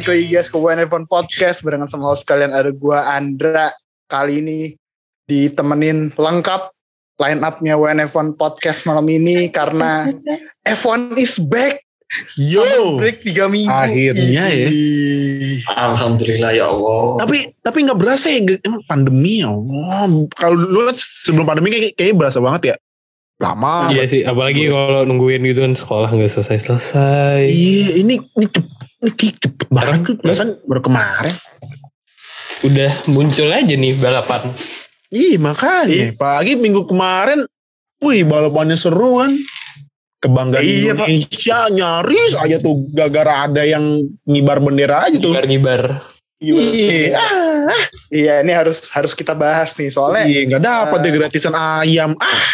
balik lagi guys ke WNF Podcast barengan sama host kalian ada gua Andra. Kali ini ditemenin lengkap line up-nya WNF Podcast malam ini karena F1 is back. Yo. Break 3 minggu. Akhirnya ya. Alhamdulillah ya Allah. Tapi tapi nggak berasa ya emang pandemi ya Allah. Kalau dulu kan sebelum pandemi kayak kayaknya berasa banget ya. Lama. Iya sih, apalagi kalau nungguin gitu kan sekolah nggak selesai-selesai. Iya, ini ini cepet, ini cepet banget tuh perasaan baru kemarin. Udah muncul aja nih balapan. Iya makanya. Pagi minggu kemarin, wih balapannya seru kan. Kebanggaan Iya, Pak. Indonesia nyaris aja tuh gara-gara ada yang ngibar bendera aja tuh. Ngibar-ngibar. Iya, ah, Iya, ini harus harus kita bahas nih soalnya. iya nggak dapat Eh. deh gratisan ayam. Ah,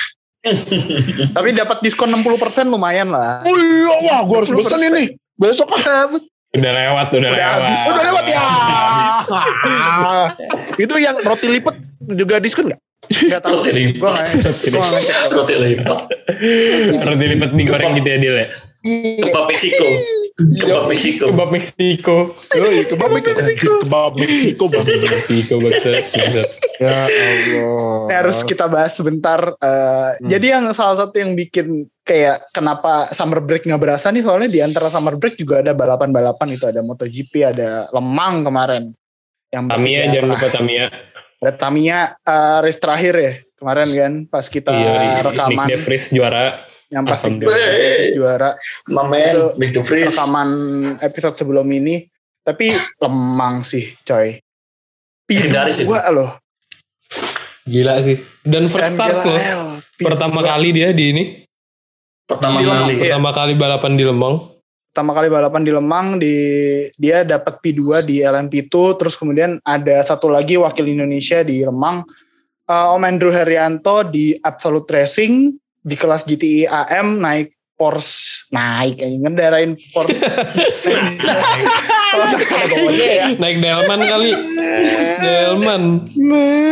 Tapi dapat diskon 60% lumayan lah. oh iya, wah gue harus pesen ini. Besok ah. Udah lewat, udah, Udah lewat. habis, Udah lewat ya. Itu yang roti lipat juga diskon nggak? Enggak tahu. Roti lipat. Roti lipat. Roti lipat digoreng gitu ya Dil ya. Kebab Meksiko. Kebab Meksiko. Kebab Meksiko. Yoi, kebab Meksiko. Kebab Meksiko bang. Meksiko. Ya Allah. Ini harus kita bahas sebentar. eh, Jadi yang salah satu yang bikin kayak kenapa summer break nggak berasa nih soalnya di antara summer break juga ada balapan-balapan itu ada MotoGP, ada Lemang kemarin. Yang Tamiya jangan lupa Tamiya. Ada Tamiya eh, race terakhir ya kemarin kan pas kita Iya, Nick rekaman De Vries juara. Yang pasti juara Mamen, Itu Big to Freeze. rekaman episode sebelum ini. Tapi Lemang sih coy. Itu. P2 loh. Gila sih. Dan first start loh. L, P2. Pertama kali dia di ini. Pertama Di kali. Pertama kali balapan di Lemang. pertama kali balapan di Lemang di dia dapat P2 di LMP2 terus kemudian ada satu lagi wakil Indonesia di Lemang Eh, Om Andrew Herianto di Absolute Racing di kelas GTI AM naik Porsche naik eh, ngendarain Porsche ya Naik Delman kali. Delman.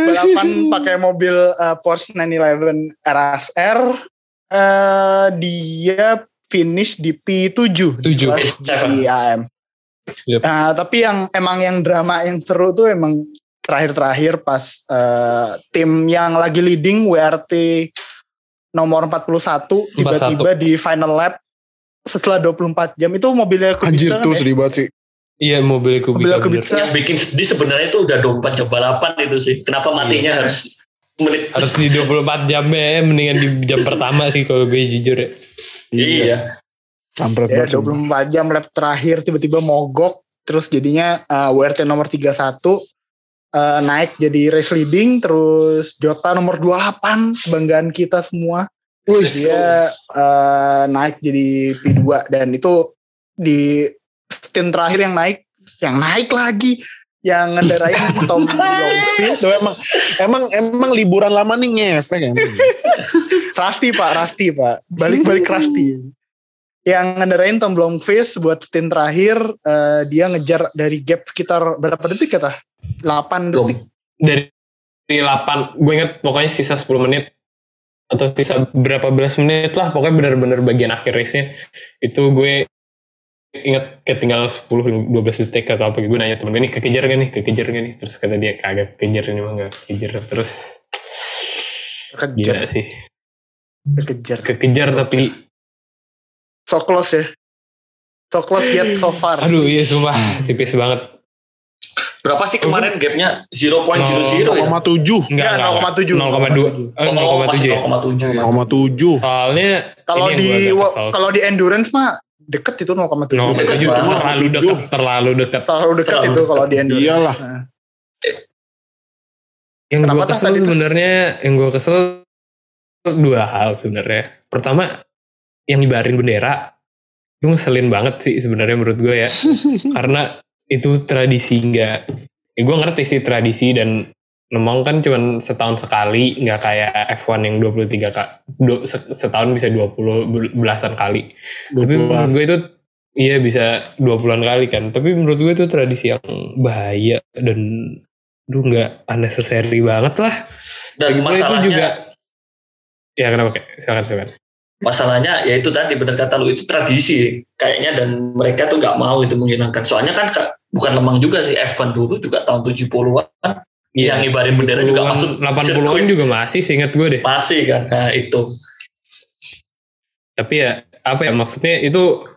balapan pakai mobil eh, Porsche 911 RSR eh dia finish di P7 di Tujuh. kelas GTI AM Yep. Nah, tapi yang emang yang drama yang seru tuh emang terakhir-terakhir pas eh, tim yang lagi leading WRT nomor 41 tiba-tiba di final lap setelah 24 jam itu mobilnya Kubica Anjir kan tuh ya? sedih banget sih. Iya mobil Kubica. Mobil bener. Kubica. Yang bikin sedih sebenarnya itu udah 24 jam balapan itu sih. Kenapa matinya harus menit Harus di 24 jam ya. Mendingan di jam pertama sih kalau gue jujur ya. Iya. Kampret Ya, banget. sumpah. 24 jam lap terakhir tiba-tiba mogok terus jadinya eh, WRT nomor 31 eh, naik jadi race leading terus Jota nomor 28 kebanggaan kita semua. Wih, dia eh, naik jadi P2 dan itu di stint terakhir yang naik yang naik lagi yang ngendarain Tom Blomqvist Tuh emang emang emang liburan lama nih ngefek ya. Rasti pak Rasti pak. Balik-balik Rasti yang ngendarain Tom Blomqvist buat stint terakhir eh, dia ngejar dari gap sekitar berapa detik kata 8 Tuh. detik Dari, dari 8. Gue inget pokoknya sisa 10 menit. Atau sisa berapa belas menit lah. Pokoknya bener-bener bagian akhir race-nya. Itu gue inget ketinggal 10-12 detik atau apa. Gue nanya temen gue nih kekejar gak nih? Kekejar gak nih? Terus kata dia kagak kekejar ini mah gak kekejar. Terus kejar gila sih. kejar Kekejar tapi so close ya so close yet so far aduh iya sumpah tipis banget. Berapa sih kemarin gapnya? 0.00 ya? 0,7. Enggak, Enggak, enggak. 0,7. 0,2. Eh, Oh, 0,7 masih ya. 0,7 ya. 0,7. Soalnya kalau di kalau di endurance mah deket itu 0,7 0,7 Deket banget. terlalu dekat, terlalu dekat. terlalu dekat Terlalu itu kalau di endurance Iyalah. Nah, Yang gue kesel sebenarnya, yang gue kesel dua hal sebenarnya. Pertama, yang ngibarin bendera itu ngeselin banget sih sebenarnya menurut gue ya. Karena itu tradisi nggak. Ya gue ngerti sih tradisi dan Lemang kan cuman setahun sekali, nggak kayak F1 yang 23 kak, setahun bisa 20 bel- belasan kali. Tapi menurut gue itu iya bisa 20-an kali kan. Tapi menurut gue itu tradisi yang bahaya dan Duh nggak unnecessary banget lah. Dan Lagi pula itu masalahnya juga ya kenapa kayak silakan silakan. Masalahnya ya itu tadi benar kata lu itu tradisi kayaknya dan mereka tuh nggak mau itu menghilangkan soalnya kan bukan lemang juga sih F1 dulu juga tahun 70-an Iya. yang ngibarin bendera juga masuk 80-an sirkuit. juga masih seingat gue deh. masih kan nah itu Tapi ya apa ya maksudnya itu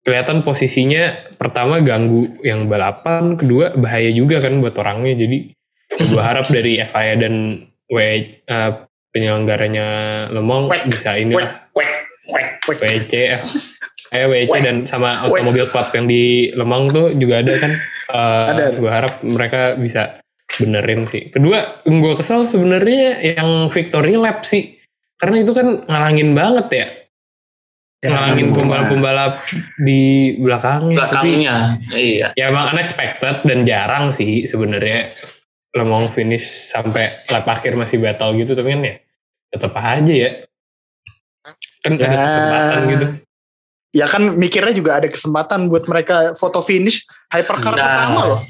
kelihatan posisinya pertama ganggu yang balapan, kedua bahaya juga kan buat orangnya. Jadi gue harap dari FIA dan W eh, penyelenggaranya Lemong Wek, bisa ini wek wek wek wek WC eh WC Wek. dan sama Wek. otomobil club yang di Lemong tuh juga ada kan. Eh, Ada, ada. Gue harap mereka bisa benerin sih. Kedua, gue kesel sebenarnya yang victory lap sih. Karena itu kan ngalangin banget ya. Ya, ngalangin pembalap-pembalap di belakangnya. Tapi belakangnya iya ya emang unexpected dan jarang sih sebenarnya Lemong finish sampai lap akhir masih battle gitu. Tapi kan ya tetap aja ya. Kan ada Ya. kesempatan gitu. Ya kan mikirnya juga ada kesempatan buat mereka foto finish hypercar Nah. pertama loh.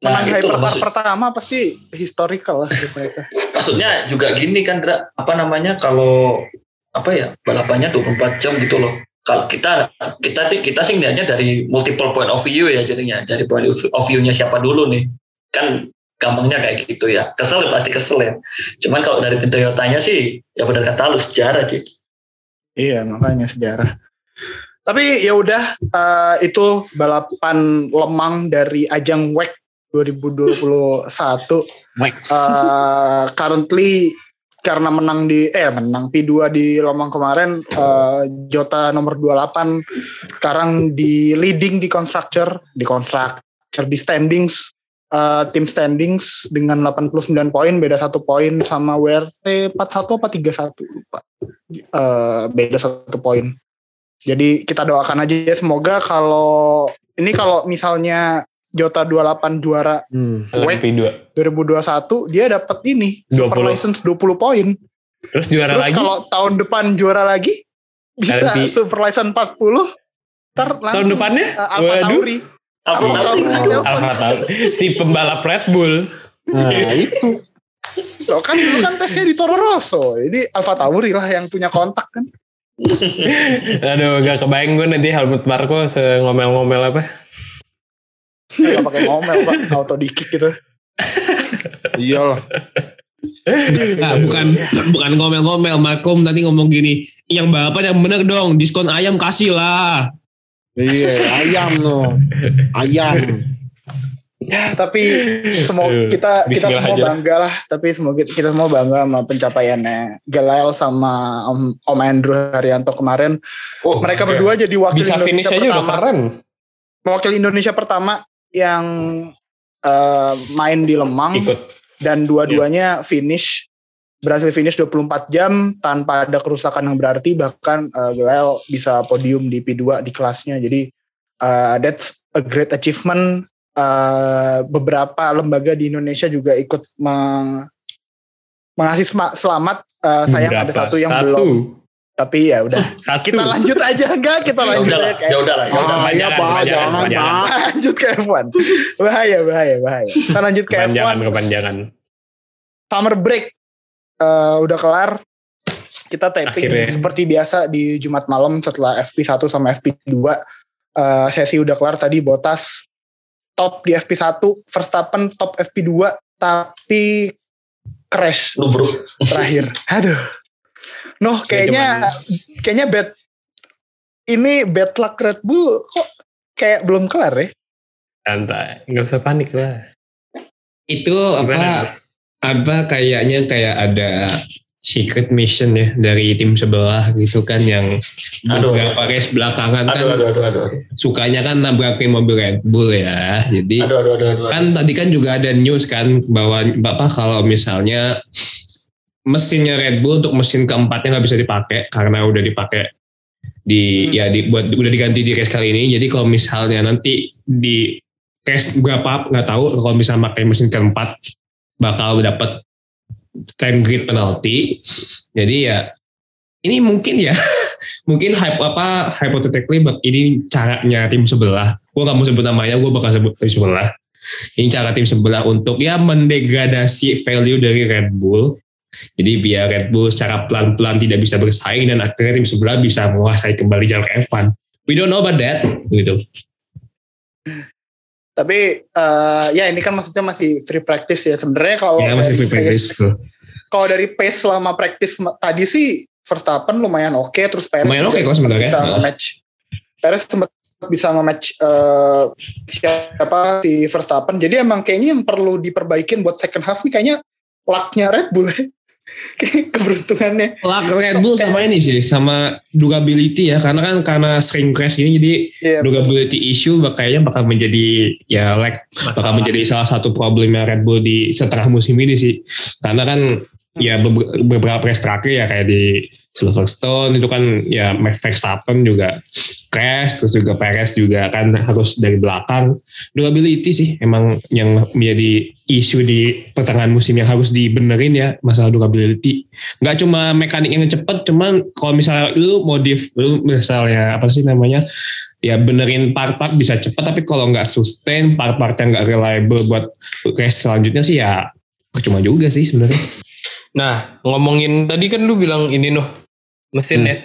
nah Menang loh hypercar maksud, pertama pasti historical lah mereka. maksudnya juga gini kan Dra, apa namanya kalau apa ya balapannya 24 jam gitu loh kalau kita kita kita sih lihatnya dari multiple point of view ya jadinya dari point of view-nya siapa dulu nih kan gampangnya kayak gitu ya kesel ya pasti kesel ya cuman kalau dari Toyotanya sih ya benar kata lu sejarah sih Iya makanya sejarah. Tapi ya udah eh, itu balapan lemang dari ajang WEC 2021. WEC. Eh, currently karena menang di eh menang P2 di Lemang kemarin eh, Jota nomor 28 sekarang di leading di constructor di constructor di standings eh, tim standings dengan 89 poin beda satu poin sama WRT 41 apa 31 lupa eh, beda satu poin. Jadi kita doakan aja ya semoga kalau ini kalau misalnya Jota 28 juara Hmm. LMP2. 2021 dia dapat ini 20. super license 20 poin. Terus juara Terus lagi kalau tahun depan juara lagi bisa LMP. super license 40. Ntar tahun langsung, depannya eh, Alfa waduh Tauri. Alfa Tauri si pembalap Red Bull Nah, itu. Loh, kan dulu kan tesnya di Toro Rosso. Ini Alfa Tauri lah yang punya kontak kan. aduh gak kebayang gue nanti Helmut Marko ngomel-ngomel apa Gak pakai ngomel pak, auto di kick gitu. Iyalah. Nah, bukan bukan ngomel-ngomel, Makom tadi ngomong gini, yang balapan yang bener dong, diskon ayam kasih lah. Iya, ayam loh. Ayam. Ya tapi semoga kita kita semua aja. bangga lah. Tapi semoga kita semua bangga sama pencapaiannya Gelael sama Om, Om Andrew Haryanto kemarin. oh, Mereka oke. berdua jadi wakil bisa finish Indonesia aja udah pertama. keren Wakil Indonesia pertama yang eh, main di Lemang ikut dan dua-duanya finish berhasil finish 24 jam tanpa ada kerusakan yang berarti bahkan uh, Gelael bisa podium di P2 di kelasnya. Jadi uh, that's a great achievement. Uh, beberapa lembaga di Indonesia juga ikut meng- mengasih selamat. Uh, sayang ada satu yang satu. belum. Tapi ya udah. Satu? Kita lanjut aja enggak? Kita ya lanjut udahlah ya udahlah ya udah Ah, iya, Kepanjangan, Pak. Jangan. Pak. lanjut ke F1 bahaya bahaya bahaya. Kita lanjut ke kepanjangan F1 kepanjangan summer break eh, udah kelar. Kita taping Akhirnya. seperti biasa di Jumat malam setelah FP1 sama FP2 eh, sesi udah kelar tadi Botas top di FP1 Verstappen top FP2 tapi crash lu bro. terakhir. Aduh. Noh Ya, kayaknya kayaknya bad ini bad luck Red Bull kok kayak belum kelar ya? Santai. Nggak usah panik lah. Itu Gimana? apa apa kayaknya kayak ada secret mission ya dari tim sebelah gitu kan yang Aduh. beberapa race belakangan kan aduh aduh aduh aduh aduh sukanya kan nabrakin mobil Red Bull ya. Jadi aduh aduh aduh, aduh. kan tadi kan juga ada news kan bahwa bapak kalau misalnya mesinnya Red Bull untuk mesin keempatnya nggak bisa dipakai karena udah dipakai di Hmm. ya di buat udah diganti di race kali ini jadi kalau misalnya nanti di race berapa nggak tahu kalau misalnya pakai mesin keempat bakal dapat 10 grid penalty jadi ya ini mungkin ya mungkin hype apa hypothetically ini caranya tim sebelah gue gak mau sebut namanya gue bakal sebut tim sebelah ini cara tim sebelah untuk ya mendegradasi value dari Red Bull Jadi biar Red Bull secara pelan-pelan tidak bisa bersaing dan akhirnya tim sebelah bisa menguasai kembali jalur F1. We don't know about that gitu. Tapi eh, ya ini kan maksudnya masih free practice ya. Sebenarnya kalau Ya masih dari free practice. pace, kalau dari pace selama practice tadi sih Verstappen lumayan oke terus Perez Lumayan oke juga kok sebenarnya. bisa Nah. nge-match. Perez sempat bisa nge-match eh, siapa si Verstappen. Jadi emang kayaknya yang perlu diperbaikin buat second half nih kayaknya lucknya Red Bull. Keberuntungannya. Luck Red Bull sama ini sih, sama durability ya, karena kan karena sering crash ini jadi Iya. durability issue bak- kayaknya bakal menjadi ya lag bakal menjadi salah satu problemnya Red Bull di setengah musim ini sih. Karena kan ya beber- beberapa race terakhir ya kayak di Silverstone itu kan ya Max Verstappen juga crash terus juga Perez juga kan harus dari belakang durability sih emang yang menjadi isu di pertengahan musim yang harus dibenerin ya masalah durability nggak cuma mekanik yang cepet cuman kalau misalnya lu modif lu misalnya apa sih namanya ya benerin part-part bisa cepet tapi kalau nggak sustain part-part yang nggak reliable buat race selanjutnya sih ya percuma juga sih sebenarnya Nah, ngomongin tadi kan lu bilang ini noh mesin Hmm. ya.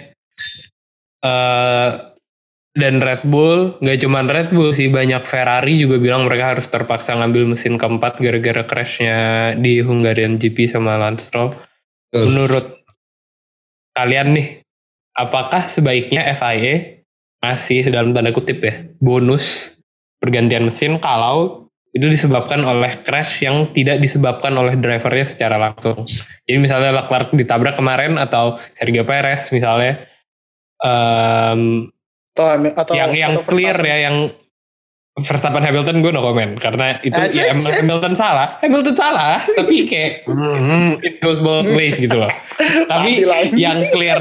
Dan Red Bull, nggak cuma Red Bull sih, banyak Ferrari juga bilang mereka harus terpaksa ngambil mesin keempat gara-gara crashnya di Hungarian GP sama Lance Stroll. Betul. Menurut kalian nih, apakah sebaiknya FIA masih dalam tanda kutip ya bonus pergantian mesin kalau itu disebabkan oleh crash yang tidak disebabkan oleh drivernya secara langsung. Jadi misalnya Leclerc ditabrak kemarin atau Sergio Perez misalnya em, Atau, atau yang yang atau clear Verstappen. ya yang Verstappen Hamilton gue no comment karena itu Eh, ya emang Hamilton salah. Hamilton salah. Tapi kayak it goes both ways gitu loh. Tapi yang clear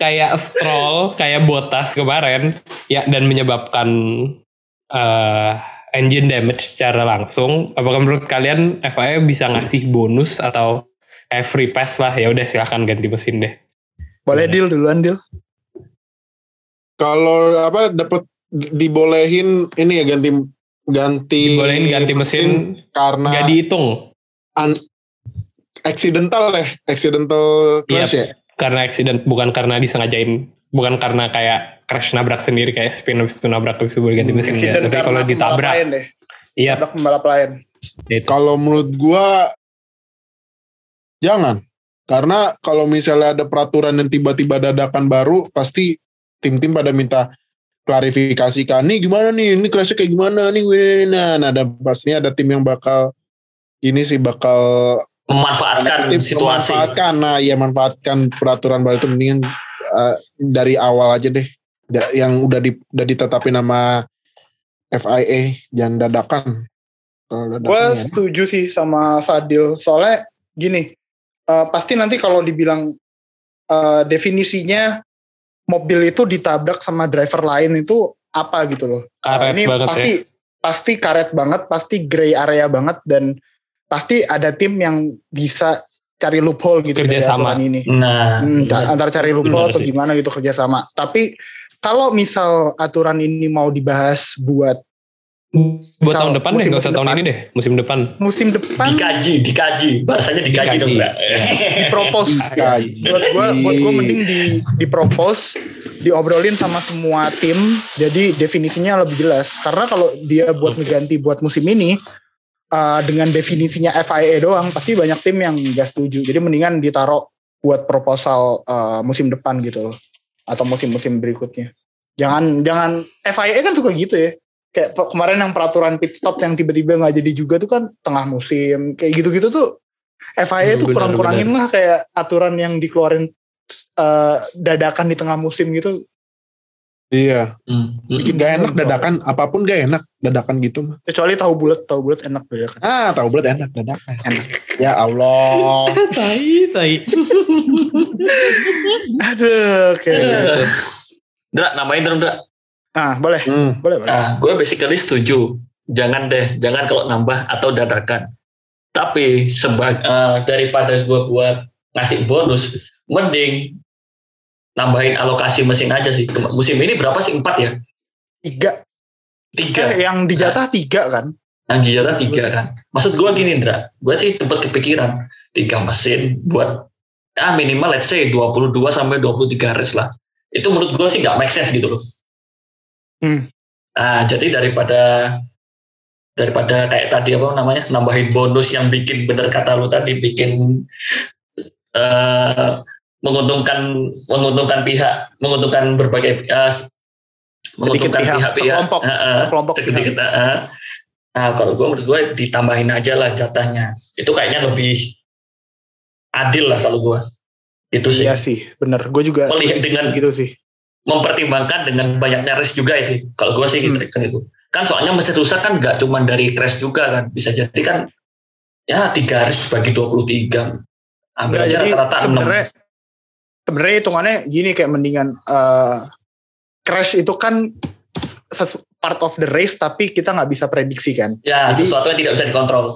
kayak Stroll kayak Bottas kemarin ya dan menyebabkan eh, engine damage secara langsung. Apakah menurut kalian FIA bisa ngasih bonus atau free pass lah? Ya udah silahkan ganti mesin deh. Boleh deal duluan deal. Kalau apa dapat dibolehin ini ya ganti ganti dibolehin ganti mesin karena nggak dihitung accidental ya, accidental crash ya. karena accident bukan karena disengajain bukan karena kayak crash nabrak sendiri kayak spin habis itu nabrak habis itu boleh ganti mesin ya. Tapi kalau pembalap ditabrak lain deh. iya Tabrak pembalap lain. itu. Kalau menurut gua jangan. Karena kalau misalnya ada peraturan yang tiba-tiba dadakan baru, pasti tim-tim pada minta klarifikasi kan nih gimana nih? Ini crashnya kayak gimana nih? Nah, nah ada pastinya ada tim yang bakal ini sih bakal memanfaatkan tim situasi. memanfaatkan. Nah ya manfaatkan peraturan baru itu. Mendingan uh, dari awal aja deh. Yang udah di, udah ditetapin nama FIA jangan dadakan. Kalau dadakan Gue ya. setuju sih sama Fadil. Soalnya gini, eh, pasti nanti kalau dibilang eh, definisinya mobil itu ditabrak sama driver lain itu apa gitu loh. Karet ini banget pasti ya. pasti karet banget, pasti gray area banget dan pasti ada tim yang bisa cari loophole gitu Kerjasama. aturan ini. Nah, Hmm, ca- antara cari loophole Benar atau sih. gimana gitu kerjasama. Tapi kalau misal aturan ini mau dibahas buat buat misal tahun depan deh nggak usah tahun depan. ini deh musim depan. Musim depan. Dikaji, dikaji. Bahasanya dikaji, Dikaji. dong, Mbak. dipropos. Dikaji. buat gua buat gua mending di dipropos diobrolin sama semua tim. Jadi definisinya lebih jelas. Karena kalau dia buat ngeganti buat musim ini uh, dengan definisinya FIA doang pasti banyak tim yang gak setuju. Jadi mendingan ditaruh buat proposal uh, musim depan gitu loh. Atau musim-musim berikutnya. Jangan jangan FIA kan suka gitu ya kayak kemarin yang peraturan pit stop yang tiba-tiba nggak jadi juga tuh kan tengah musim. Kayak gitu-gitu tuh FIA Hmm, tuh benar, kurang-kurangin lah kayak aturan yang dikeluarin eh, dadakan di tengah musim gitu. Iya. Hmm, hmm. bikin gak enak bingung. dadakan apa pun gak enak dadakan gitu mah. Kecuali tahu bulat tahu bulat enak dadakan. Ah tahu berat enak dadakan. Enak. Ya Allah. Tai tai. Aduh kayak gitu. Dra, namain dong, Dra. Nah boleh hmm. boleh boleh Nah, gue basically setuju. Jangan deh, jangan kalau nambah atau dadakan. Tapi sebag eh, daripada gue buat ngasih bonus, mending nambahin alokasi mesin aja sih. Musim ini berapa sih? Empat ya? tiga Tiga. eh, yang dijatah tiga kan Yang jatah tiga kan. Maksud gue gini, Indra. Gue sih tempat kepikiran. tiga mesin buat ya minimal let's say 22 sampai 23 race lah. Itu menurut gue sih nggak make sense gitu loh. Hmm. Nah, jadi daripada daripada kayak tadi apa namanya nambahin bonus yang bikin bener kata lu tadi bikin eh menguntungkan menguntungkan pihak menguntungkan berbagai uh, menguntungkan pihak, pihak-pihak sekelompok, uh, uh, sekelompok sedikit, pihak. uh, nah kalau gue menurut gue ditambahin aja lah jatahnya itu kayaknya lebih adil lah kalau gue itu sih Iya sih, bener. Gue juga Melihat dengan- gitu sih. Mempertimbangkan dengan banyaknya race juga ya kalau gue sih gitu, Hmm. kan itu kan soalnya mesin rusak kan nggak cuma dari crash juga kan bisa jadi kan ya tiga race bagi 23 ambil Nggak, aja rata-rata 6 sebenarnya sebenarnya hitungannya gini kayak mendingan eh, crash itu kan part of the race tapi kita nggak bisa prediksi kan. ya Jadi- sesuatu yang tidak bisa dikontrol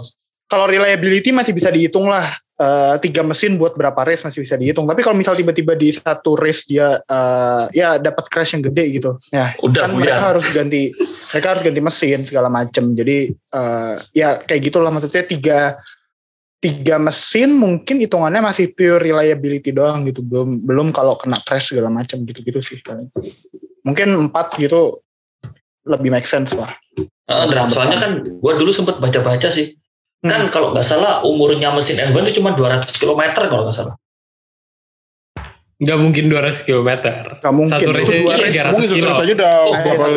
Kalau reliability masih bisa dihitung lah. Eh, tiga mesin buat berapa race masih bisa dihitung. Tapi kalau misal tiba-tiba di satu race dia eh, ya dapat crash yang gede gitu, ya udah kan mereka harus ganti mereka harus ganti mesin segala macem. Jadi eh, ya kayak gitulah maksudnya tiga tiga mesin mungkin hitungannya masih pure reliability doang gitu. Belum belum kalau kena crash segala macam gitu gitu sih mungkin empat gitu lebih make sense lah. Dra, soalnya kan gue dulu sempat baca-baca sih Hmm. kan kalau nggak salah umurnya mesin F1 itu cuma 200 km kalau nggak salah Nggak mungkin 200 km. Gak mungkin Satu race dua race. 300 Mungkin aja udah oh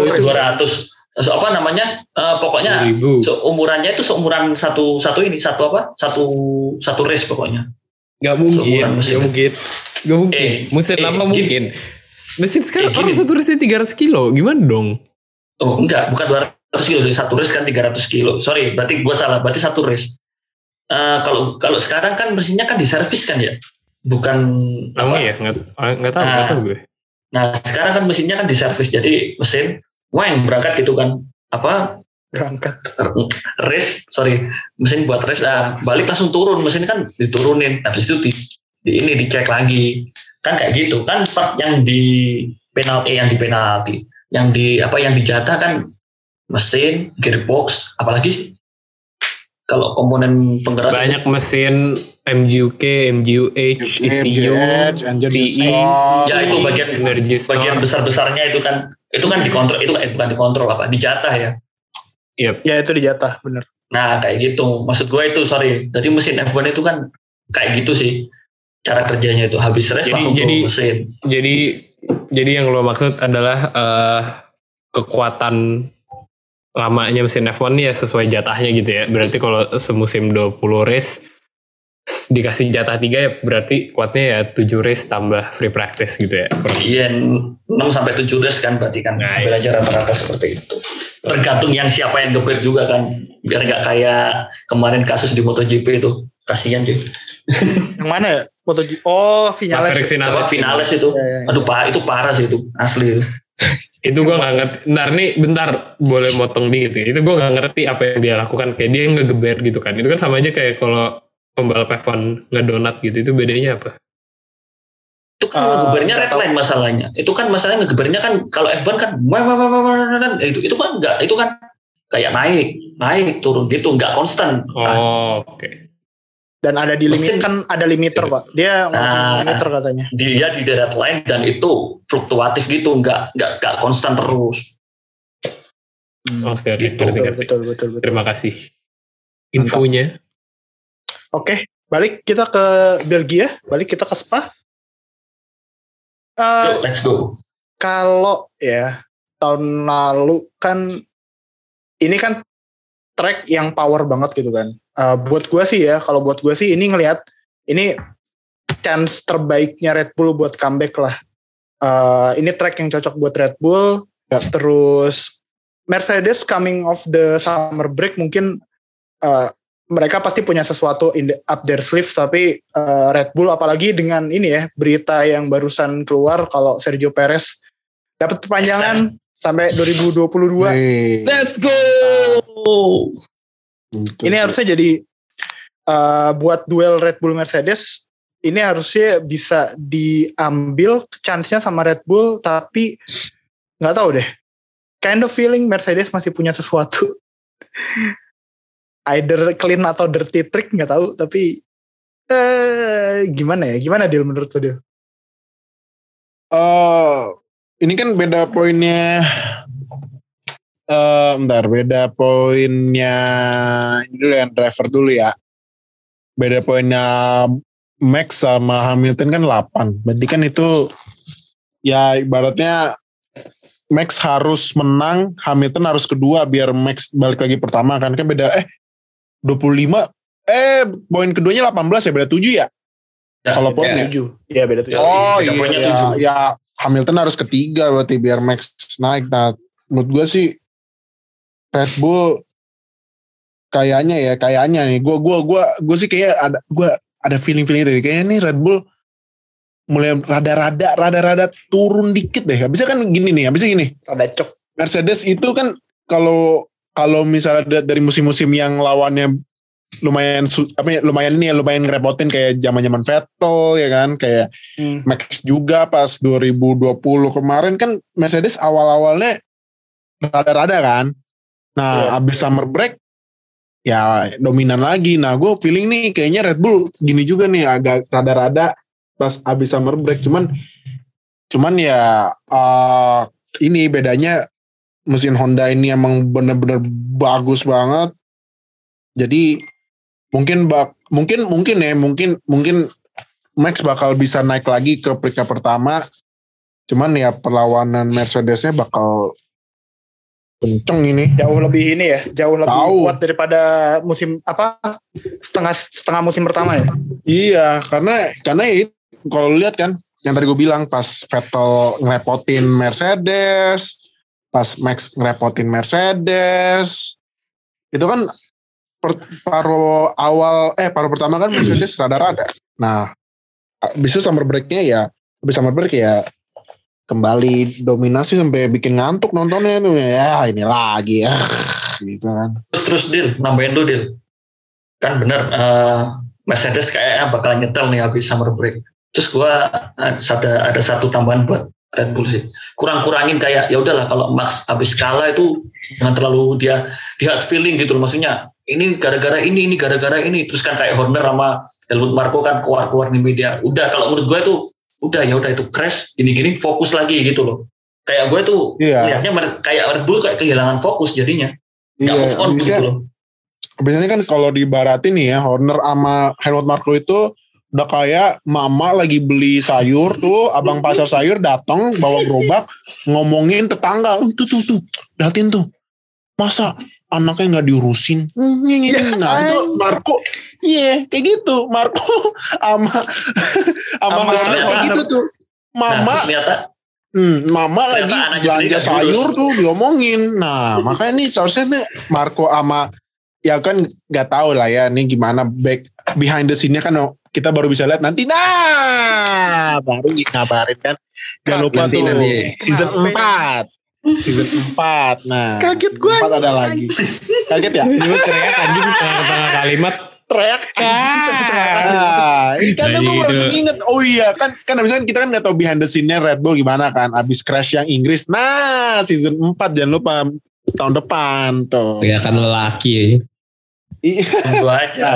race. 200 So, apa namanya eh, pokoknya 1000. seumurannya itu seumuran satu satu ini satu apa satu satu race pokoknya Nggak mungkin. Nggak mungkin. Nggak mungkin. Eh, Mesin eh, lama gini. mungkin. Mesin sekarang Eh, orang satu race 300 kilo. Gimana dong? oh enggak bukan 200 kilo satu race kan 300 kilo. Sorry berarti gua salah berarti satu race. Eh, kalau kalau sekarang kan mesinnya kan diservis kan ya? Bukan Emang apa ya? Nggak, nggak tahu. Nggak Nah. tahu gue. nah sekarang kan mesinnya kan diservis jadi mesin weng berangkat gitu kan. Apa? Berangkat. Race sorry mesin buat race ah, balik langsung turun. Mesin kan diturunin habis itu di, di ini dicek lagi. Kan kayak gitu. Kan part yang di penalti yang di penalti yang di apa yang dijatah kan mesin gearbox apalagi sih kalau komponen penggerak Banyak mesin MGUK, MGUH, ECU, CE, store. ya itu bagian Energy bagian besar besarnya itu kan itu kan dikontrol itu eh, bukan dikontrol apa dijatah ya ya itu dijatah bener Nah kayak gitu. Maksud gue itu sorry. Jadi mesin F1 itu kan kayak gitu sih cara kerjanya itu. Habis race Jadi- langsung jadi- mesin. Jadi jadi yang lo maksud adalah eh, kekuatan lamanya mesin F1 ya sesuai jatahnya gitu ya. Berarti kalau semusim 20 race dikasih jatah 3 ya berarti kuatnya ya 7 race tambah free practice gitu ya. Kurang Iya 6 sampai 7 race kan berarti kan. Nah, Ambil aja rata-rata seperti itu. Tergantung yang siapa yang gebir juga kan. Biar nggak kayak kemarin kasus di MotoGP itu. Kasihan cuy. yang mana ya foto oh Vinales Vinales. finalis itu. Ya, ya, ya. Aduh parah, itu parah sih itu. Asli itu. Itu gue gak ngerti. Bentar nih, bentar boleh motong dikit ya. Itu gue gak ngerti apa yang dia lakukan. Kayak dia ngegeber gitu kan. Itu kan sama aja kayak kalau pembalap F1 ngedonat gitu. Itu bedanya apa? Itu kan Ah, ngegebernya nggak red line masalahnya. Itu kan masalahnya ngegebernya kan kalau F1 kan wah, wah, wah, wah, wah, wah, wah, itu itu kan enggak, itu kan kayak naik, naik turun gitu, enggak konstan. Oh, oke. Dan ada di Mesin. limit kan ada limiter pak dia ngomong Ah. limiter katanya dia di red line dan itu fluktuatif gitu, enggak enggak enggak konstan terus. Oke, oke. Gitu. Ngerti, betul, ngerti. betul betul betul Terima kasih. Infonya. Oke, balik kita ke Belgia, balik kita ke Spa. Eh, Yuk, let's go. kalau ya tahun lalu kan ini kan track yang power banget gitu kan. Eh, buat gua sih ya, kalau buat gua sih ini ngelihat ini chance terbaiknya Red Bull buat comeback lah. Eh, ini track yang cocok buat Red Bull. Ya. Terus Mercedes coming off the summer break mungkin eh, mereka pasti punya sesuatu in the, up their sleeves tapi eh, Red Bull apalagi dengan ini ya berita yang barusan keluar kalau Sergio Perez dapat perpanjangan sampai 2022 Nih, Let's go! Gitu ini sih. harusnya jadi eh, buat duel Red Bull Mercedes ini harusnya bisa diambil chance-nya sama Red Bull tapi nggak tahu deh kind of feeling Mercedes masih punya sesuatu either clean atau dirty trick nggak tahu tapi eh gimana ya? Gimana Dil menurut lo Dil? Eh, ini kan beda poinnya. Eh, bentar, beda poinnya. Ini dulu yang driver dulu ya. Beda poinnya Max sama Hamilton kan 8. Berarti kan itu ya ibaratnya Max harus menang, Hamilton harus kedua biar Max balik lagi pertama kan kan beda eh 25 eh poin keduanya 18 ya beda 7 ya. Ya, Kalau ya, poinnya. Tujuh. Iya beda tujuh. Ya, Oh beda iya, poinnya ya, ya Hamilton harus ketiga berarti biar Max naik. Nah, menurut gue sih Red Bull kayaknya ya kayaknya nih. Gue gua gua gue sih kayak ada gue ada feeling feeling itu kayaknya nih Red Bull mulai rada-rada rada-rada turun dikit deh. Habisnya kan gini nih, habisnya gini. Rada cok. Mercedes itu kan kalau kalau misalnya da- dari musim-musim yang lawannya lumayan apa ya, lumayan ini ya lumayan ngerepotin kayak zaman-zaman Vettel ya kan kayak Hmm. Max juga pas 2020 kemarin kan Mercedes awal-awalnya rada-rada kan. Nah, Iya. abis summer break ya dominan lagi. Nah, gue feeling nih kayaknya Red Bull gini juga nih agak rada-rada pas abis summer break. Cuman cuman ya eh, ini bedanya mesin Honda ini emang bener-bener bagus banget. Jadi mungkin bak mungkin mungkin ya mungkin mungkin Max bakal bisa naik lagi ke peringkat pertama. Cuman ya perlawanan Mercedesnya bakal kenceng ini. Jauh lebih ini ya, jauh lebih Tahu. kuat daripada musim apa setengah setengah musim pertama ya. Iya, karena karena ya itu, kalau lihat kan yang tadi gue bilang pas Vettel ngerepotin Mercedes, pas Max ngerepotin Mercedes, itu kan per, paruh awal eh paruh pertama kan Mercedes rada-rada. Nah, habis itu summer breaknya ya, habis summer break ya kembali dominasi sampai bikin ngantuk nontonnya tuh ya ini lagi ya gitu kan. Terus terus deal, nambahin dulu deal. Kan bener eh, Mercedes kayaknya bakal nyetel nih habis summer break. Terus gua eh, ada ada satu tambahan buat Red Bull sih. Kurang-kurangin kayak ya udahlah kalau Max habis kalah itu jangan terlalu dia di hard feeling gitu loh maksudnya. Ini gara-gara ini, ini gara-gara ini. Terus kan kayak Horner sama Helmut Marko kan keluar-keluar di media. Udah kalau menurut gue itu udah ya udah itu crash gini-gini fokus lagi gitu loh. Kayak gue tuh Iya. lihatnya kayak Red Bull kayak kehilangan fokus jadinya. Nggak Iya, move on bisa- gitu loh. biasanya kan kalau dibaratin nih ya Horner sama Helmut Marko itu udah kayak mama lagi beli sayur tuh abang pasar sayur datang bawa gerobak ngomongin tetangga "Oh, tuh tuh tuh liatin tuh masa anaknya nggak diurusin Hmm, ini, ini. nah itu Marco iya kayak gitu Marco sama sama Sama Horner kayak gitu tuh Nah, mama terus ternyata Hmm, mama Ternyata lagi belanja sayur diurus. tuh diomongin. Nah, makanya nih seharusnya nih Marco sama ya kan nggak tahu lah ya nih gimana back behind the scene-nya kan kita baru bisa lihat nanti nah baru ngabarin kan jangan lupa Nanti, tuh nanti. season Kenapa? 4 season 4 nah Kaget season gua. 4 ada lagi kaget ya Lu teriak anjing tengah-tengah kalimat. Teriak. Nah, ini kan Nah, aku gitu. langsung inget. Oh iya, kan kan abis kan kita kan nggak tahu behind the scene-nya Red Bull gimana kan. Abis crash yang Inggris. Nah, season 4 jangan lupa tahun depan tuh. Ya kan lelaki ya. Iya. aja.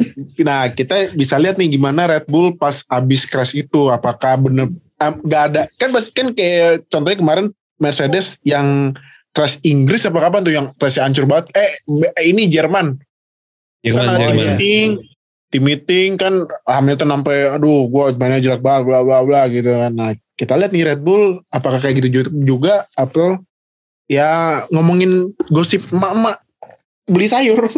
Nah, kita bisa lihat nih gimana Red Bull pas abis crash itu. Apakah bener nggak ada kan pas kan kayak contohnya kemarin Mercedes yang crash Inggris apa kapan tuh yang crash hancur banget. Eh be- ini Jerman. Jerman, kan Jerman. meeting, tim meeting kan Hamilton sampai aduh gua mainnya jelek banget bla bla bla gitu kan. Nah, kita lihat nih Red Bull apakah kayak gitu ju- juga atau ya ngomongin gosip emak-emak beli sayur.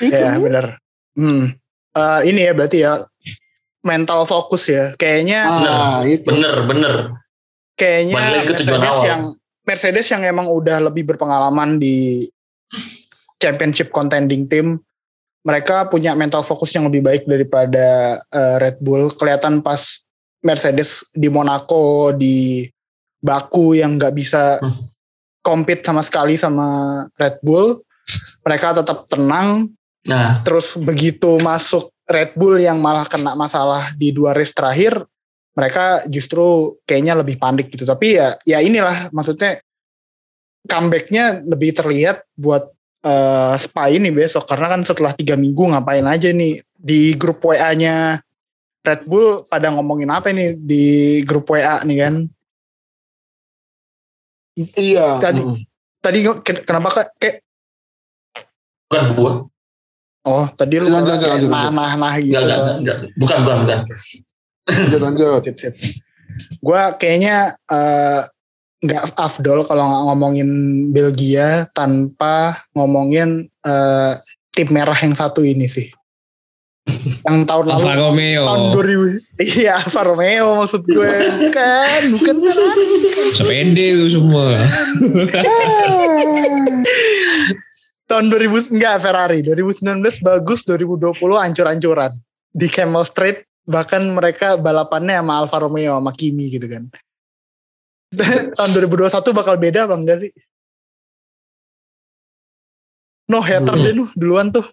Ya benar. Hmm. Eh, ini ya berarti ya mental fokus ya. Kayaknya Ah, itu. Bener bener. Kayaknya Mercedes awal. yang Mercedes yang emang udah lebih berpengalaman di championship contending team mereka punya mental fokus yang lebih baik daripada eh, Red Bull kelihatan pas Mercedes di Monaco di Baku yang nggak bisa Hmm. compete sama sekali sama Red Bull mereka tetap tenang Nah, terus begitu masuk Red Bull yang malah kena masalah di dua race terakhir mereka justru kayaknya lebih panik gitu. Tapi ya ya inilah maksudnya comebacknya lebih terlihat buat eh, Spa ini besok. Karena kan setelah tiga minggu ngapain aja nih? Di grup WA-nya Red Bull pada ngomongin apa nih di grup WA nih kan? Iya. Tadi. Mm. tadi ke- kenapa kak kayak bukan gua. Oh tadi lu lanjut, nah nah nah gitu. Enggak enggak enggak. Bukan bukan bukan Lanjut lanjut. sip sip gue kayaknya eh, nggak afdol kalau nggak ngomongin Belgia tanpa ngomongin eh, tim merah yang satu ini sih yang tahun lalu Alfa Romeo. tahun 2000 iya Alfa Romeo maksud gue bukan bukan Ferrari Sepede lu semua. tahun 2000 enggak Ferrari 2019 bagus 2020 ancur-ancuran di Camel Street bahkan mereka balapannya sama Alfa Romeo sama Kimi gitu kan tahun 2021 bakal beda apa enggak sih no hater Hmm. deh nu duluan tuh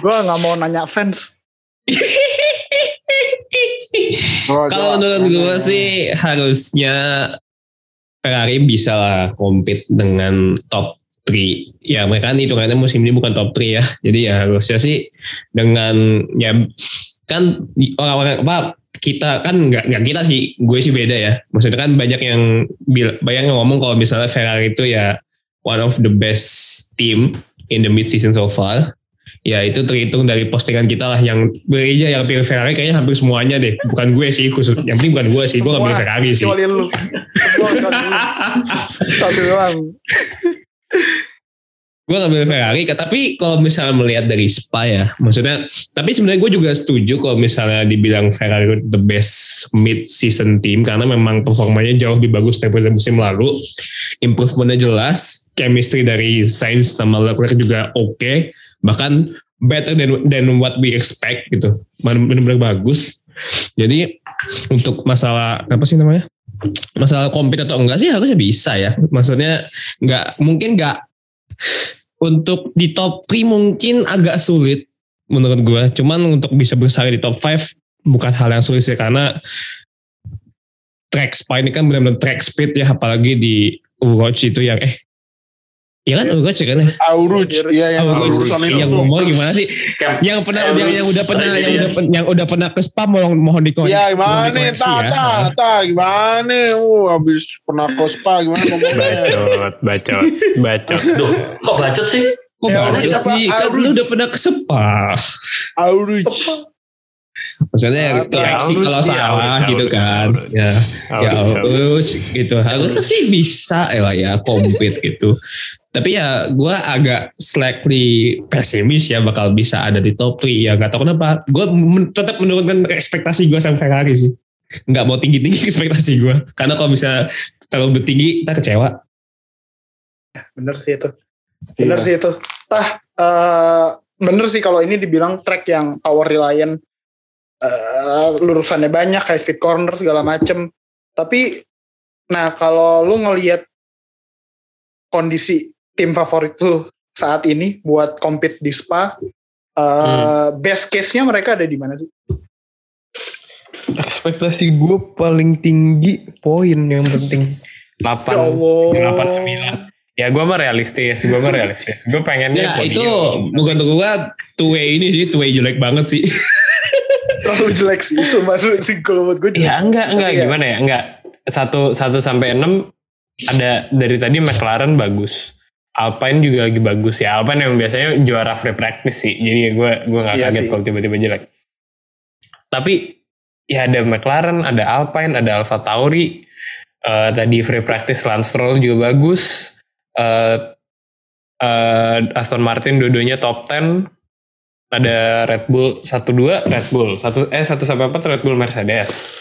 gue nggak mau nanya fans Oh, Kalau menurut gue sih harusnya Ferrari bisa lah compete dengan top 3. Ya mereka kan hitungannya musim ini bukan top 3 ya. Jadi ya harusnya sih dengan ya kan orang-orang apa kita kan nggak nggak kita sih gue sih beda ya. Maksudnya kan banyak yang banyak yang ngomong kalau misalnya Ferrari itu ya one of the best team in the mid season so far. Ya itu terhitung dari postingan kita lah. Yang bereja yang pilih Ferrari kayaknya hampir semuanya deh. Bukan gue sih khusus. Yang penting bukan gue sih gue gak pilih Ferrari sih. Kecuali lu. satu doang gue ngambil Ferrari tapi kalau misalnya melihat dari Spa ya maksudnya tapi sebenarnya gue juga setuju kalau misalnya dibilang Ferrari the best mid season team karena memang performanya jauh lebih bagus daripada musim lalu. Improvementnya jelas chemistry dari Sainz sama Leclerc juga oke bahkan better than than what we expect gitu. Benar-benar bagus. Jadi untuk masalah apa sih namanya? Masalah compete atau enggak sih harusnya bisa ya. Maksudnya nggak mungkin nggak untuk di top 3 mungkin agak sulit menurut gue. Cuman untuk bisa bersaing di top 5 bukan hal yang sulit sih karena track Spa ini kan benar-benar track speed ya apalagi di Uroch itu yang eh Iya kan Uroch ya kan ya? Auruj, iya yang Uroch urusan itu. yang ngomong gimana sih? Camp- Yang pernah Uroch. yang, yang udah pernah Sorry, yang iya. udah pen- yang udah pernah ke Spa mohon mohon dikoreksi. Ya gimana nih, ta, ya. ta, ta, gimana? Uh, habis pernah kospa gimana ngomongnya? Bacot, bacot, bacot. Duh, kok bacot sih Kok Ya, bacot sih? Kan lu udah pernah ke Spa. Auruj. Maksudnya koreksi Aurus, kalau iya, salah Aurus, gitu kan. Ya. ya harus. gitu. Harusnya sih bisa ya lah ya compete gitu. Tapi ya gue agak slightly pesimis ya bakal bisa ada di top 3 ya gak tau kenapa. Gue men- tetap menurunkan ekspektasi gue sama Ferrari sih. Nggak mau tinggi tinggi ekspektasi gue karena kalau bisa terlalu tinggi kita kecewa. Bener sih itu. Bener Iya. sih itu. Tah eh, bener sih kalau ini dibilang track yang power reliant eh, lurusannya banyak kayak speed corner segala macem tapi nah kalau lu ngelihat kondisi tim favorit lu saat ini buat compete di Spa eh, best case-nya mereka ada di mana sih Ekspektasi gue paling tinggi poin yang penting. 8, Ya Allah. 8, 9. Ya gue mah realistis, gue mah realistis. Gue pengennya ya itu bukan untuk gue two way ini sih two way jelek banget sih terlalu jelek sih sumpah sih kalau buat gue jelek. Ya enggak, enggak Tapi ya, gimana ya, enggak. Satu, satu sampai enam ada dari tadi McLaren bagus. Alpine juga lagi bagus ya. Alpine yang biasanya juara free practice sih. Jadi ya gue gue nggak Iya kaget kalau tiba-tiba jelek. Tapi ya ada McLaren, ada Alpine, ada Alfa Tauri. Eh, tadi free practice Lance Stroll juga bagus. Eh eh, Aston Martin dua-duanya top 10 ada Red Bull 1-2 Red Bull satu eh 1 sampai 4 Red Bull Mercedes.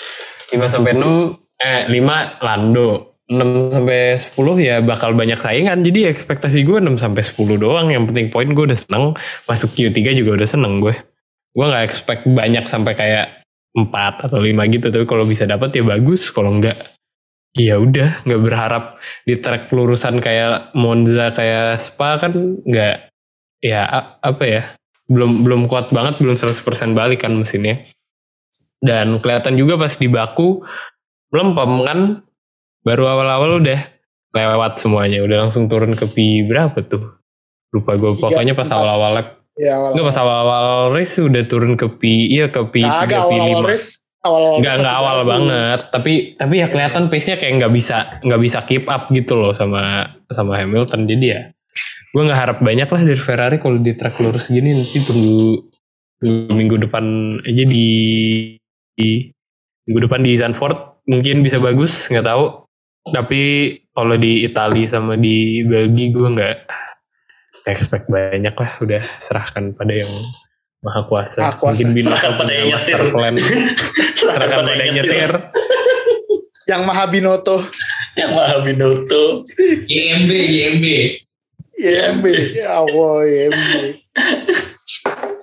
5 sampai 6 eh 5 Lando. 6 sampai 10 ya bakal banyak saingan. Jadi ekspektasi gue 6 sampai 10 doang. Yang penting poin gue udah seneng. Masuk Q3 juga udah seneng gue gue nggak expect banyak sampai kayak 4 atau 5 gitu. Tapi kalau bisa dapat ya bagus. Kalau enggak ya udah. Nggak berharap di track lurusan kayak Monza kayak Spa kan nggak ya apa ya belum belum kuat banget belum 100% balik kan mesinnya. Dan kelihatan juga pas di baku melempem kan? Baru awal-awal udah lewat semuanya udah langsung turun ke pi berapa tuh? Lupa gue pokoknya pas empat. awal-awal lap Ya, awal pas awal-awal race udah turun ke P iya ke P3 Kagak awal-awal P5 race, awal-awal Enggak race enggak masih awal banget, tapi tapi ya kelihatan pace-nya kayak nggak bisa nggak bisa keep up gitu loh sama sama Hamilton. Jadi ya gue nggak harap banyak lah dari Ferrari kalau di track lurus gini nanti tunggu, tunggu minggu depan aja di, di minggu depan di Zandvoort mungkin bisa bagus nggak tahu. Tapi kalau di Italia sama di Belgia gue nggak expect banyak lah udah serahkan pada yang maha kuasa. Maha kuasa. Mungkin Serahkan pada yang master nyetir. plan. serahkan pada yang nyetir. Yang Maha Binoto. Yang Maha Binoto. YMB, YMB. YMB. Ya Allah, YMB.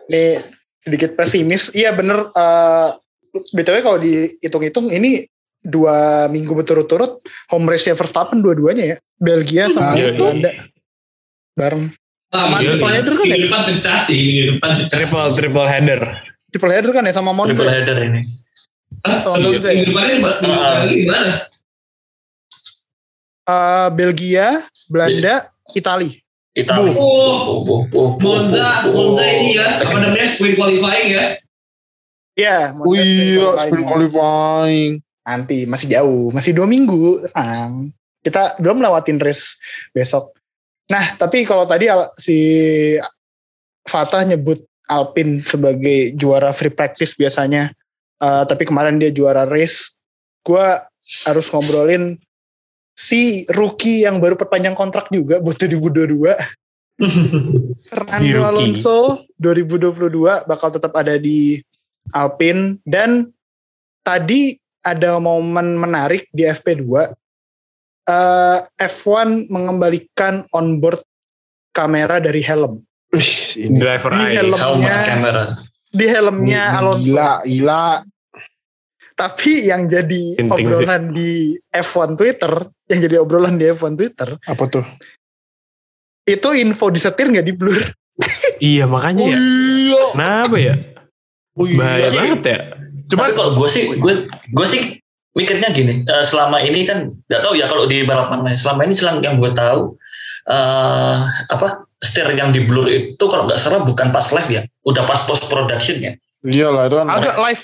Nih, sedikit pesimis. Iya bener. eh BTW kalau dihitung-hitung ini dua minggu berturut-turut home race-nya Verstappen dua-duanya ya. Belgia sama Nah, iya, Belanda. Bareng. Ah, Sama iya, triple iya. header kan ya? Depan pecah sih, depan pecah. Triple triple header. Triple header kan ya sama Triple Monza. header ini. Ah, iya. depannya minggu Ah. gimana? Eh, Belgia, Belanda, Italia. Italia. Oh. Bu, bu, Monza. Monza ini ya, apa namanya, sprint qualifying ya. Iya, Oh Monza iya, qualifying. sprint qualifying. Nanti masih jauh, masih dua minggu. Tenang. Kita belum lewatin race besok. Nah, tapi kalau tadi si Fatah nyebut Alpine sebagai juara free practice biasanya, Eh, tapi kemarin dia juara race. Gua harus ngobrolin si rookie yang baru perpanjang kontrak juga buat 2022. Fernando rookie. Alonso 2022 bakal tetap ada di Alpine dan tadi ada momen menarik di FP2 Eh, F1 mengembalikan onboard kamera dari helm ini Driver Di eye. helm. Helmet Helmnya- kamera. di helmnya Alonso Gila, gila. Tapi yang jadi Penting sih. obrolan di F1 Twitter yang jadi obrolan di F1 Twitter Apa tuh? itu info disetir nggak di blur Iya makanya ya. iya. Kenapa ya? Oh iya. Bahaya sih. banget ya. Cuman kalau gue sih, gue gue sih mikirnya gini. eh, selama ini kan nggak tahu ya kalau di balapan lain. Selama ini selang yang gue tahu eh apa setir yang di blur itu kalau nggak salah bukan pas live ya, udah pas post production ya. Iyalah itu kan. agak live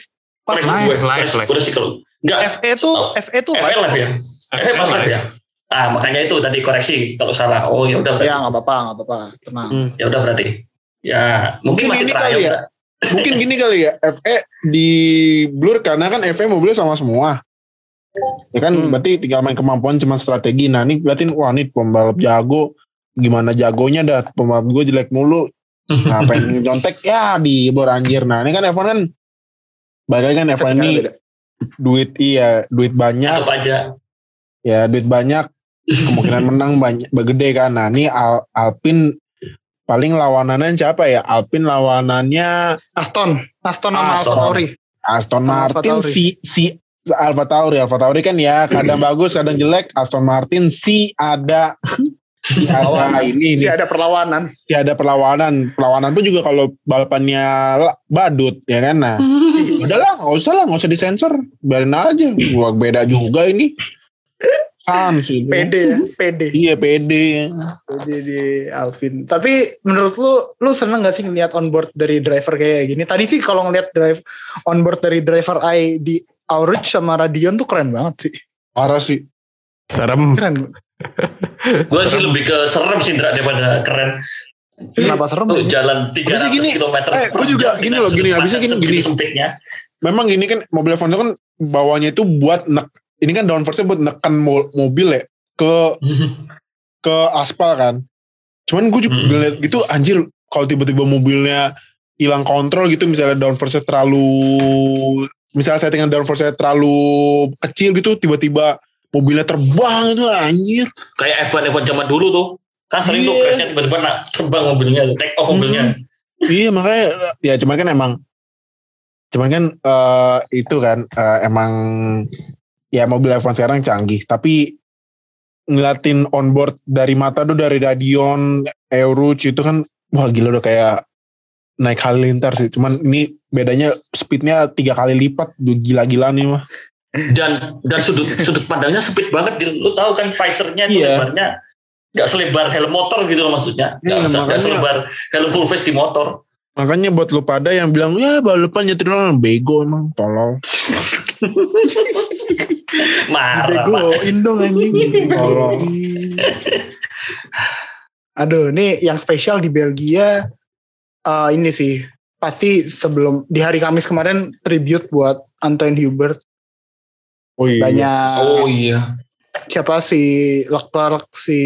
pas Koreksi gue, live, koreksi- live. koreksi kalau nggak FE tuh Oh. FE tuh FL live ya. FL pas live ya. Ah makanya itu tadi koreksi kalau salah. Oh ya udah berarti. ya nggak apa-apa nggak apa-apa tenang Hmm. Ya udah berarti. Ya mungkin, Mungkin masih ini kali ya. Mungkin gini kali ya, FE di blur karena kan FE mobilnya sama semua. Ya kan Hmm. berarti tinggal main kemampuan cuma strategi. Nah ini berarti wah ini pembalap jago. Gimana jagonya dah pembalap gue jelek mulu. Nah pengen nyontek ya di blur anjir. Nah ini kan F1 kan Bagai kan F1 Ketika ini duit iya duit banyak. Anggap aja. ya duit banyak. Kemungkinan menang banyak gede kan. Nah ini Al, Alpin paling lawanannya siapa ya? Alpin lawanannya Aston. Aston sama Aston. Alfa Tauri. Aston Martin Alfa Tauri. si si Alfa Tauri. Alfa Tauri kan ya kadang bagus kadang jelek. Aston Martin si ada ada ini Jadi nih ada perlawanan. Si ada perlawanan. Perlawanan pun juga kalau balapannya la- badut ya kan? Nah udahlah nggak usah lah nggak usah disensor. Biarin aja. Gua beda juga ini. Sans itu. PD ya PD iya pede. Jadi di Alvin. Tapi menurut lu, lu seneng gak sih ngeliat onboard dari driver kayak gini? Tadi sih kalau ngeliat drive onboard dari driver I di Aurich sama Radion tuh keren banget sih. parah sih. Serem. Keren. Gue sih lebih ke serem sih Indra daripada keren. Kenapa serem? Tuh, jalan 300 Habisnya gini, km. eh, gua juga gini loh, gini, habisnya gini, gini. Sempitnya. memang gini kan mobil F1 itu kan bawahnya itu buat nek ini kan downforce buat neken mo- mobil ya ke ke aspal kan cuman gue juga Hmm. ngeliat gitu anjir kalau tiba-tiba mobilnya hilang kontrol gitu misalnya downforce terlalu misalnya settingan downforce terlalu kecil gitu tiba-tiba mobilnya terbang itu anjir Kayak F1 F1 zaman dulu tuh. Kan sering tuh Iya. crashnya tiba-tiba nak terbang mobilnya, take off mobilnya. iya makanya ya cuman kan emang cuman kan eh, itu kan eh, emang ya mobil F1 sekarang canggih tapi ngeliatin onboard dari mata tuh dari Radion Euruch itu kan wah gila udah kayak naik halilintar sih cuman ini bedanya speednya tiga kali lipat gila-gila nih mah Dan dan sudut sudut pandangnya sempit banget. Lu tahu kan visornya tuh Iya. lebarnya nggak selebar helm motor gitu loh maksudnya. Nggak Iya, usah- nggak makanya- selebar helm full face di motor. Makanya buat lu pada yang bilang ya balapan nyetir orang bego emang tolol. Marah pak. Begoin dong anjing. Tolol. Aduh, ini yang spesial di Belgia eh, ini sih pasti sebelum di hari Kamis kemarin tribute buat Antoine Hubert Oh iya. banyak Oh iya. siapa si Leclerc si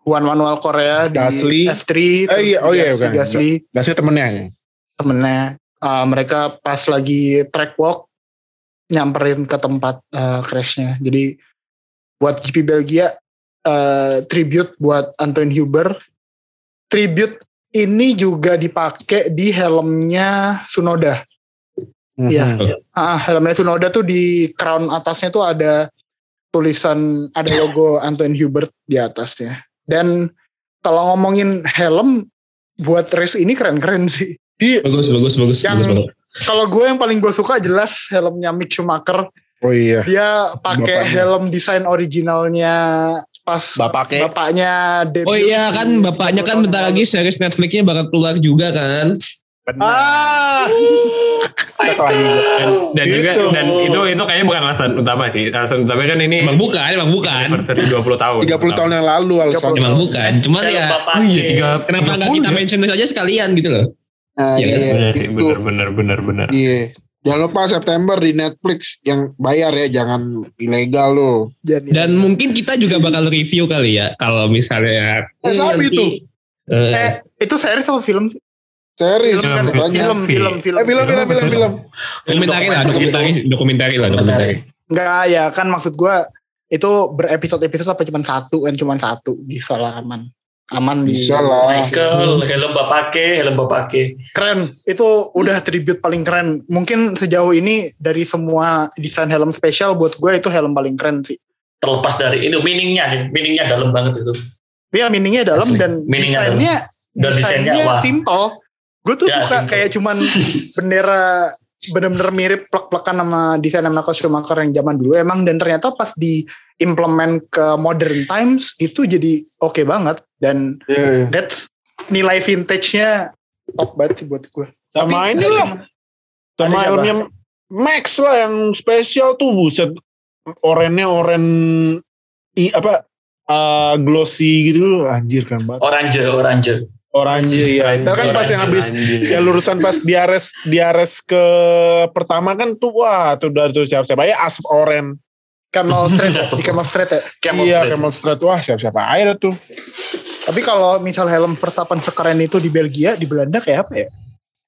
Juan Manuel Korea di Gasly. F3 Eh, iya, oh iya, Gas- bukan. Gasly Gasnya temennya ya. temennya Eh, mereka pas lagi track walk nyamperin ke tempat eh, crashnya jadi buat GP Belgia eh, tribute buat Antoine Hubert tribute ini juga dipakai di helmnya Sunoda Iya. Mhm. Ah, helmnya Tsunoda tuh di crown atasnya tuh ada tulisan ada logo Antoine Hubert di atasnya. Dan kalau ngomongin helm buat race ini keren-keren sih. Bagus, bagus, bagus, Yang- bagus banget. Kalau gue yang paling gue suka jelas helmnya Mick Schumacher. Oh iya. Dia pakai helm desain originalnya pas Bapaknya. bapaknya debut. Oh iya kan bapaknya kan bentar lagi series Netflixnya bakal keluar juga kan. Ah. Dan, dan juga Gitu. dan itu itu kayaknya bukan alasan utama sih. Alasan utama kan ini Emang bukan, emang bukan. anniversary 20 tahun. 30 tahun yang lalu alasan. 30 Emang bukan. Cuman Helm ya Oh iya, tiga, kenapa nggak kita mention aja sekalian gitu loh. Nah, Iya, iya. Bener sih, itu. bener, bener, bener, bener. Iya. Jangan lupa September di Netflix yang bayar ya, jangan ilegal loh. Dan mungkin kita juga bakal review kali ya kalau misalnya Eh, nanti- tuh. Eh, eh itu series apa film sih? Series Film, kan? Film, banyak. film, film, film. Eh film film film film. dokumentari lah, dokumentari, dokumentari lah, dokumentari. Enggak ya kan maksud gue itu berepisode-episode apa cuma satu kan cuma satu bisa lah aman aman di Bisa lah. Michael, helm bapak K, helm bapak K. keren itu udah tribute paling keren mungkin sejauh ini dari semua desain helm spesial buat gue itu helm paling keren sih Terlepas dari ini meaningnya nih, meaningnya dalam banget itu. dia meaningnya dalam Asli. dan Meaningnya desainnya Dan desainnya, desainnya wah. simple gue tuh Ya, suka simple. kayak cuman bendera bener-bener mirip plek-plekan sama desain Michael Schumacher yang zaman dulu emang dan ternyata pas di implement ke modern times itu jadi oke banget dan Iya, iya. that's nilai vintage-nya top banget sih buat gue. Sama ini lah. Sama helmnya Max lah yang spesial tuh buset. Orennya oren i apa eh, glossy gitu anjir kan banget. Orange, orange. Oranye ya. Ntar kan pas yang habis ya lurusan pas diares diares ke pertama kan tuh wah tuh udah tuh siap-siap aja asap oren. Camel Street ya, di Camel Street ya. Camel iya, Street. Camel Street wah siap-siap aja dah tuh. Tapi kalau misal helm Verstappen sekeren itu di Belgia, di Belanda kayak apa ya?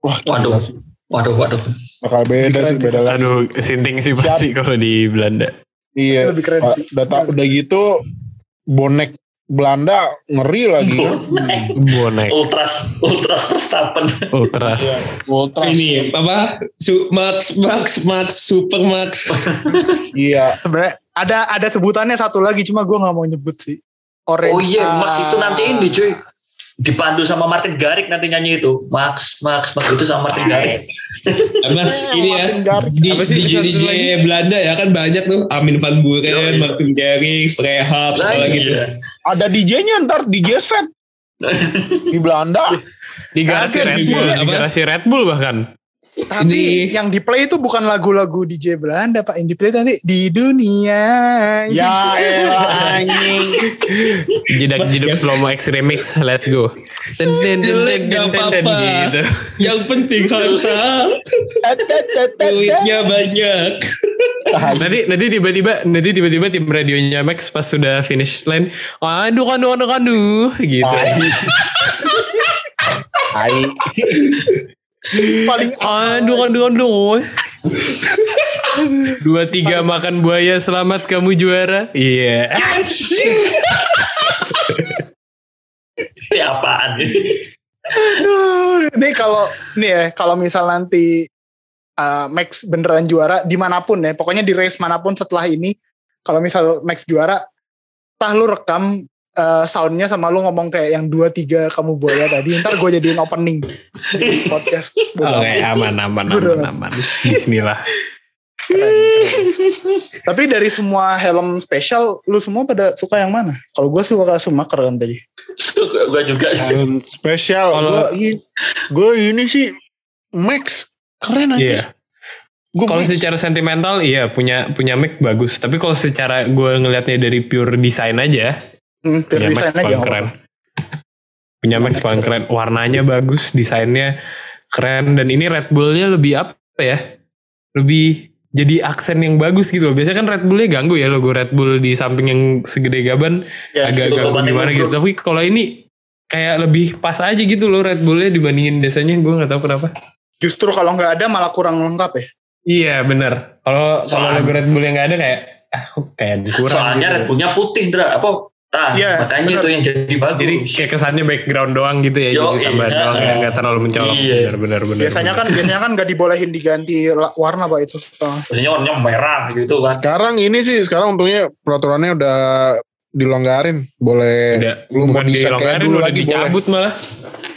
Wah, Waduh. sih. Waduh, waduh. Bakal beda sih, beda lah. Aduh, sinting sih pasti kalau di Belanda. Iya. Lebih keren sih. Udah, udah gitu bonek Belanda ngeri lagi. Bonek, Ultras, ultras Verstappen. ultras. Ultras. Ini apa? Su Max, Max, Max, Super Max. Iya. Sebenarnya ada ada sebutannya satu lagi, cuma gue nggak mau nyebut sih. Orange. Oh iya, Max itu nanti ini cuy. Dipandu sama Martin Garrix nanti nyanyi itu. Max, Max, Max itu sama Martin Garrix. Apa? Ini ya. Martin Garrix. Di, Apa sih DJ lagi? Belanda ya kan banyak tuh Amin van Buren. Martin Garrix, Rehab, Lah, apa gitu. Ada DJ-nya ntar DJ set di Belanda. Di garasi Red di- Bull, di garasi Red Bull bahkan. Tapi Ini- yang di play itu bukan lagu-lagu DJ Belanda, Pak. Yang di play tadi di dunia. Ya elah anjing. Jedak jeduk slow mo X remix, let's go. Ten ten ten ten ten gitu. Yang penting harta, duitnya banyak. Nanti nanti tiba-tiba nanti tiba-tiba tim radionya Max pas sudah finish line, aduh aduh aduh aduh gitu. Tai. Paling Aduh aduh aduh. Dua tiga makan buaya selamat kamu juara. Iya. Ini apaan ini kalau nih ya kalau misal nanti uh, Max beneran juara di mana pun ya pokoknya di race mana pun setelah ini kalau misal Max juara tah lu rekam uh, soundnya sama lu ngomong kayak yang dua tiga kamu buaya tadi ntar gue jadiin opening podcast Oke aman aman Udah. aman aman. Bismillah. Tapi dari semua helm spesial, lu semua pada suka yang mana? Kalau gue suka Schumacher kan tadi. gue juga sih. Helm spesial. Kalau- gue ini sih Max keren aja. Iya. Gue Kalau secara sentimental iya punya punya Mac bagus, tapi kalau secara gue ngelihatnya dari pure desain aja, Hmm, punya pure Max design aja. paling keren. apa-apa. Punya Max paling keren, warnanya bagus, desainnya keren dan ini Red Bullnya lebih apa ya? Lebih jadi aksen yang bagus gitu loh. Biasanya kan Red Bullnya ganggu ya logo Red Bull di samping yang segede gaban Ya, agak ganggu gimana gitu. Tapi kalau ini kayak lebih pas aja gitu loh Red Bullnya dibandingin biasanya gue nggak tahu kenapa. Justru kalau nggak ada malah kurang lengkap ya. Iya bener. Kalau kalau logo Red Bull yang nggak ada kayak ah kayak kurang. Soalnya gitu. Red Bullnya putih, Dra. Apa? Nah, Iya, makanya bener. itu yang jadi bagus. Jadi kayak kesannya background doang gitu ya, Yo, jadi tambahan iya. doang ya, nggak terlalu mencolok. Iya. Bener bener bener. Biasanya kan biasanya kan nggak dibolehin diganti warna pak itu. Oh. Biasanya warnanya merah gitu kan. sekarang ini sih sekarang untungnya peraturannya udah dilonggarin. Boleh udah lu mau bukan dilonggarin udah lagi dicabut malah.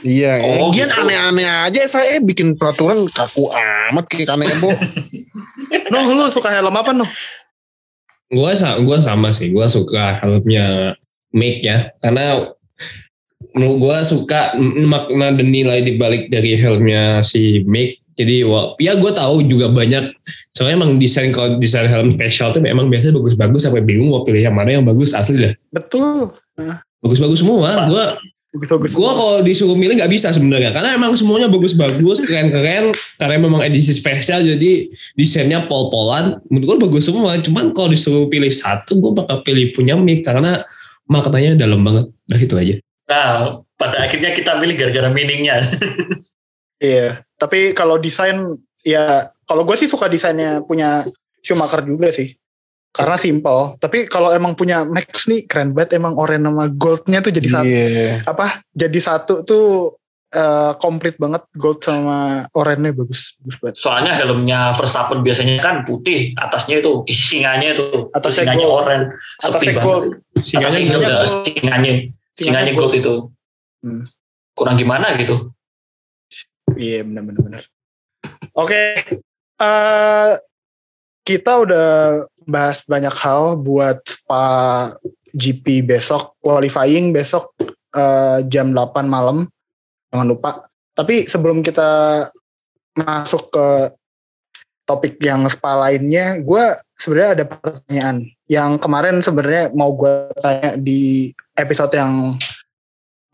Iya, Oh, Gian gitu. aneh-aneh aja FIA bikin peraturan kaku amat kayak kanebo. Nuh lu suka helm apa Nuh? Gua sa gua sama sih, gua suka helmnya Make ya, karena menurut gua suka makna dan nilai dibalik dari helmnya si Make. Jadi wah, ya gue tahu juga banyak soalnya emang desain kalau desain helm spesial tuh memang biasanya bagus-bagus sampai bingung mau pilih yang mana yang bagus asli dah. Betul. Bagus-bagus semua. Gua Bagus-bagus. Gua kalau disuruh milih nggak bisa sebenarnya karena emang semuanya bagus-bagus, keren-keren. Karena memang edisi spesial jadi desainnya pol-polan. Menurut gua bagus semua. Cuman kalau disuruh pilih satu, gua bakal pilih punya mic karena maknanya dalam banget. Dah itu aja. Nah, pada akhirnya kita milih gara-gara meaningnya. Iya. Tapi kalau desain ya kalau gue sih suka desainnya punya Schumacher juga sih. Karena simple. Tapi kalau emang punya Max nih keren banget emang orange sama goldnya tuh jadi satu. Iya. Apa? Jadi satu tuh eh, komplit banget gold sama oranye bagus bagus banget. Soalnya helmnya Verstappen biasanya kan putih, atasnya itu singanya itu, Atasnya singanya gold. oranye, Atasnya banget. gold. Atasnya singanya gold, gold. singanya, singanya gold itu. Hmm. Kurang gimana gitu. Iya benar-benar. benar. Oke, eh kita udah bahas banyak hal buat Spa GP besok, qualifying besok eh, jam 8 malam, jangan lupa. Tapi sebelum kita masuk ke topik yang Spa lainnya, gue sebenarnya ada pertanyaan yang kemarin sebenarnya mau gue tanya di episode yang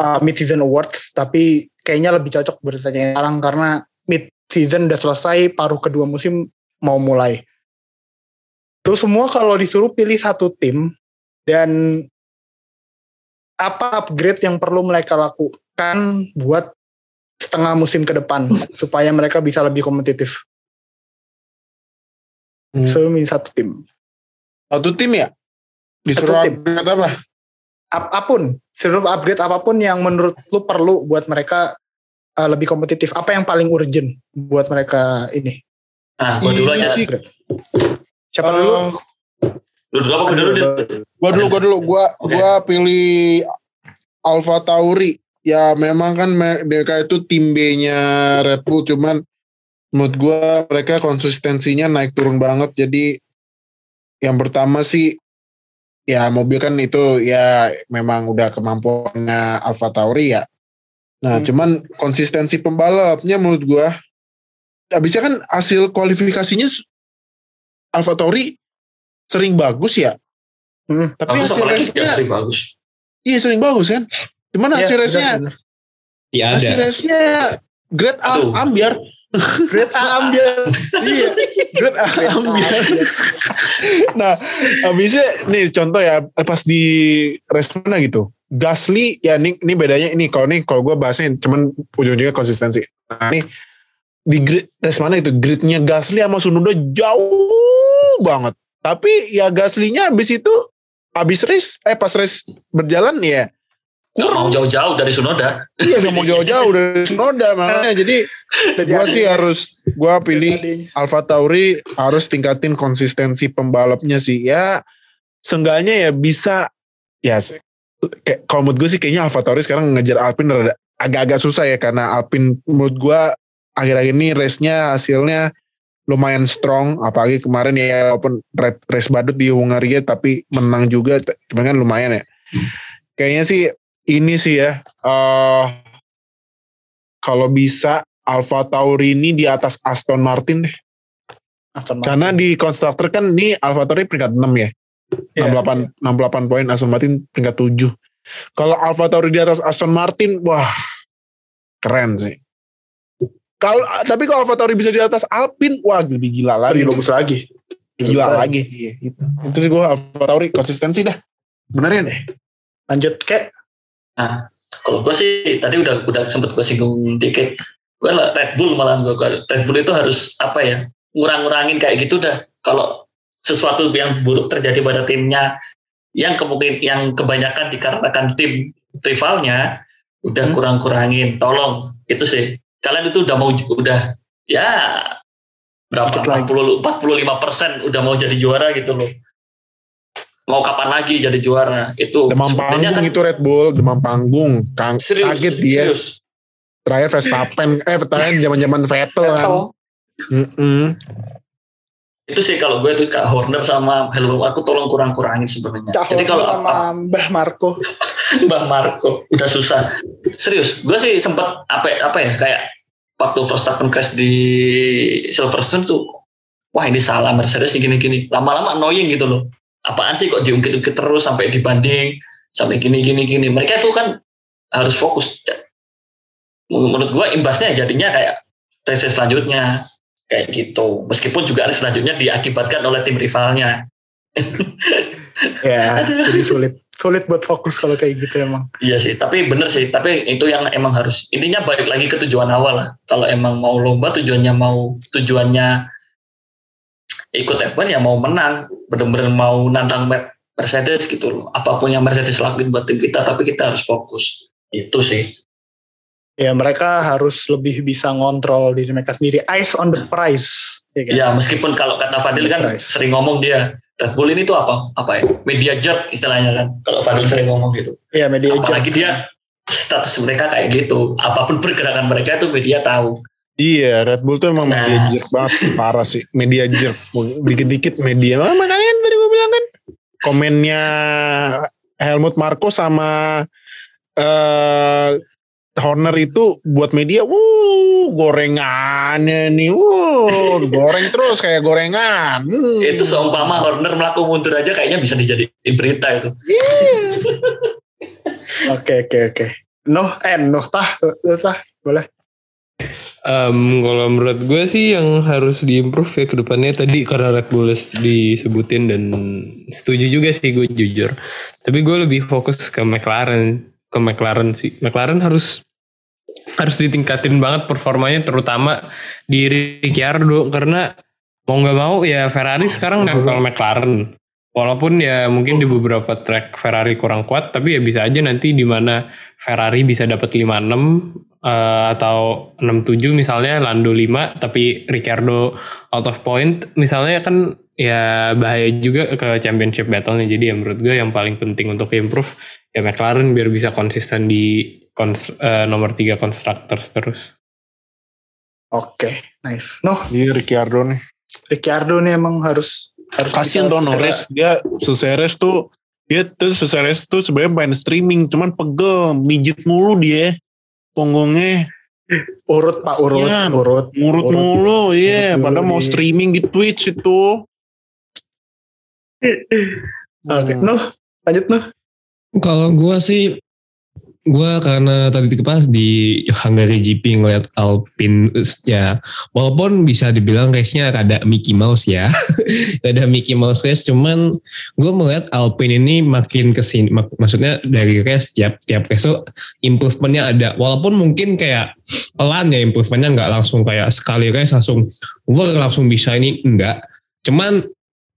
uh, mid season awards tapi kayaknya lebih cocok bertanya sekarang karena mid season udah selesai paruh kedua musim mau mulai terus semua kalau disuruh pilih satu tim dan apa upgrade yang perlu mereka lakukan buat setengah musim ke depan supaya mereka bisa lebih kompetitif Hmm. so satu tim Satu tim ya? Disuruh Satu tim. upgrade apa? apa pun seluruh upgrade apa pun yang menurut lu perlu buat mereka uh, lebih kompetitif apa yang paling urgent buat mereka ini Nah, gua dulu Ini aja. sih. Siapa Eh, dulu Lu dulu apa dulu? Gua dulu, gua dulu, gua Oke. gua pilih Alpha Tauri. Ya memang kan me- mereka itu tim B-nya Red Bull, cuman menurut gua mereka konsistensinya naik turun banget. Jadi yang pertama sih ya mobil kan itu ya memang udah kemampuannya Alpha Tauri ya. Nah, Hmm. cuman konsistensi pembalapnya menurut gua habisnya kan hasil kualifikasinya Alpha Tauri sering bagus ya. Hmm. Tapi Bagus hasil race-nya sering bagus. Iya sering bagus kan. Cuman Iya, hasil race-nya. Ya hasil ada. race-nya grade A Aduh. ambiar. Grade A ambil iya Grade A ambiar. Nah, habisnya nih contoh ya pas di race mana gitu. Gasly ya ini, ini bedanya ini kalau nih kalau gue bahasnya cuman ujung-ujungnya konsistensi. Nah, ini di grid race mana itu gridnya Gasly sama Sunoda jauh banget. Tapi ya Gasly-nya habis itu habis race eh pas race berjalan ya Gak mau jauh-jauh dari Sunoda. iya gak mau jauh-jauh dari Sunoda makanya jadi gue sih harus gue pilih Alfa Tauri harus tingkatin konsistensi pembalapnya sih ya seenggaknya ya bisa ya kayak kalau menurut gue sih kayaknya Alfa Tauri sekarang ngejar Alpine agak-agak susah ya karena Alpine menurut gue akhir-akhir ini race-nya hasilnya lumayan strong. Apalagi kemarin ya walaupun race badut di Hungaria tapi menang juga cuman kan lumayan ya. Kayaknya sih ini sih ya eh kalau bisa Alfa Tauri ini di atas Aston Martin deh. Aston Martin. karena di konstruktor kan ini Alfa Tauri peringkat 6 ya. Iya. 68 68 poin Aston Martin peringkat 7 kalau Alfa Tauri di atas Aston Martin wah keren sih kalau tapi kalau Alfa Tauri bisa di atas Alpine wah lebih gila lagi lebih bagus lagi. gila Betul. lagi iya, gitu. itu sih gue Alfa Tauri konsistensi dah benerin deh Lanjut kek. Nah, kalau gue sih tadi udah udah sempet gue singgung dikit. Gue lah Red Bull malah gue Red Bull itu harus apa ya ngurang-ngurangin kayak gitu dah. Kalau sesuatu yang buruk terjadi pada timnya yang kemungkinan yang kebanyakan dikarenakan tim rivalnya udah Hmm. kurang-kurangin. Tolong itu sih. Kalian itu udah mau udah ya berapa Dikit lagi. 40 45 persen udah mau jadi juara gitu loh. Mau kapan lagi jadi juara? Itu demam sebenarnya panggung kan itu Red Bull demam panggung Kang, serius, kaget dia serius. terakhir Verstappen eh terakhir zaman zaman Vettel kan Vettel. Mm-mm. itu sih kalau gue tuh Kak Horner sama Helmut aku tolong kurang-kurangin sebenarnya. Cak Jadi kalau sama apa, Mbah Marco. Bang Marco udah susah. Serius, gue sih sempet apa apa ya kayak waktu Verstappen crash di Silverstone tuh, wah ini salah Mercedes gini-gini. Lama-lama annoying gitu loh. Apaan sih kok diungkit-ungkit terus sampai dibanding sampai gini-gini gini. Mereka itu kan harus fokus. Menurut gue imbasnya jadinya kayak race selanjutnya kayak gitu. Meskipun juga race selanjutnya diakibatkan oleh tim rivalnya. Ya, jadi sulit. Sulit buat fokus kalau kayak gitu emang. Iya sih, tapi bener sih. Tapi itu yang emang harus intinya balik lagi ke tujuan awal lah. Kalau emang mau lomba tujuannya mau tujuannya ikut F1 ya mau menang, bener-bener mau nantang Mer- Mercedes gitu loh. Apa pun yang Mercedes lakuin buat tim kita, tapi kita harus fokus. Itu sih. Ya mereka harus lebih bisa ngontrol diri mereka sendiri. Eyes on the prize. Ya kan? Ya meskipun kalau kata Fadil kan Price. sering ngomong dia Red Bull ini tuh apa? Apa ya? Media jerk istilahnya kan. Kalau Fadil sering ngomong gitu. Iya, media Apalagi jerk. dia status mereka kayak gitu. Apa pun pergerakan mereka itu media tahu. Iya, Red Bull tuh emang Nah. media jerk banget, parah sih. Media jerk, dikit-dikit media. Ah, makanya tadi gue bilang kan, komennya Helmut Marko sama eh Horner itu buat media, wuh gorengannya nih, wuh goreng terus kayak gorengan. Hmm. itu seumpama Horner melakukan mundur aja kayaknya bisa dijadiin berita itu. Oke, oke, oke. Noh, eh, Noh, tah, tah, boleh. Em, kalau menurut gue sih yang harus diimprove ya ke depannya tadi karena Red Bull disebutin dan setuju juga sih gue jujur. Tapi gue lebih fokus ke McLaren, ke McLaren sih. McLaren harus harus ditingkatin banget performanya terutama di Ricciardo karena mau nggak mau ya Ferrari sekarang nempel McLaren. Walaupun ya mungkin di beberapa track Ferrari kurang kuat, tapi ya bisa aja nanti di mana Ferrari bisa dapat 56 eh, atau 67 misalnya Lando 5 tapi Ricciardo out of point misalnya kan ya bahaya juga ke championship battle-nya. Jadi ya menurut gue yang paling penting untuk improve ya McLaren biar bisa konsisten di kons- eh, nomor 3 constructors terus. Oke, nice. Noh, Iya Ricciardo nih. Ricciardo nih emang harus harus tuh segera- Norris, dia selesai race tuh, dia tuh selesai race tuh sebenarnya main streaming, cuman pegel, mijit mulu dia, punggungnya urut Pak urut, Iya. urut. Urut. mulu, iya. Urut Padahal mau streaming di Twitch itu. Oke, Hmm. Noh, lanjut Noh. Kalau gue sih, gue karena tadi pas di Hungary GP ngeliat Alpine ya, walaupun bisa dibilang race-nya ada Mickey Mouse ya, ada Mickey Mouse race, cuman gue melihat Alpine ini makin ke sini, mak- maksudnya dari race tiap tiap race tuh improvementnya ada, walaupun mungkin kayak pelan ya improvementnya nggak langsung kayak sekali race langsung gue langsung bisa ini. Enggak, cuman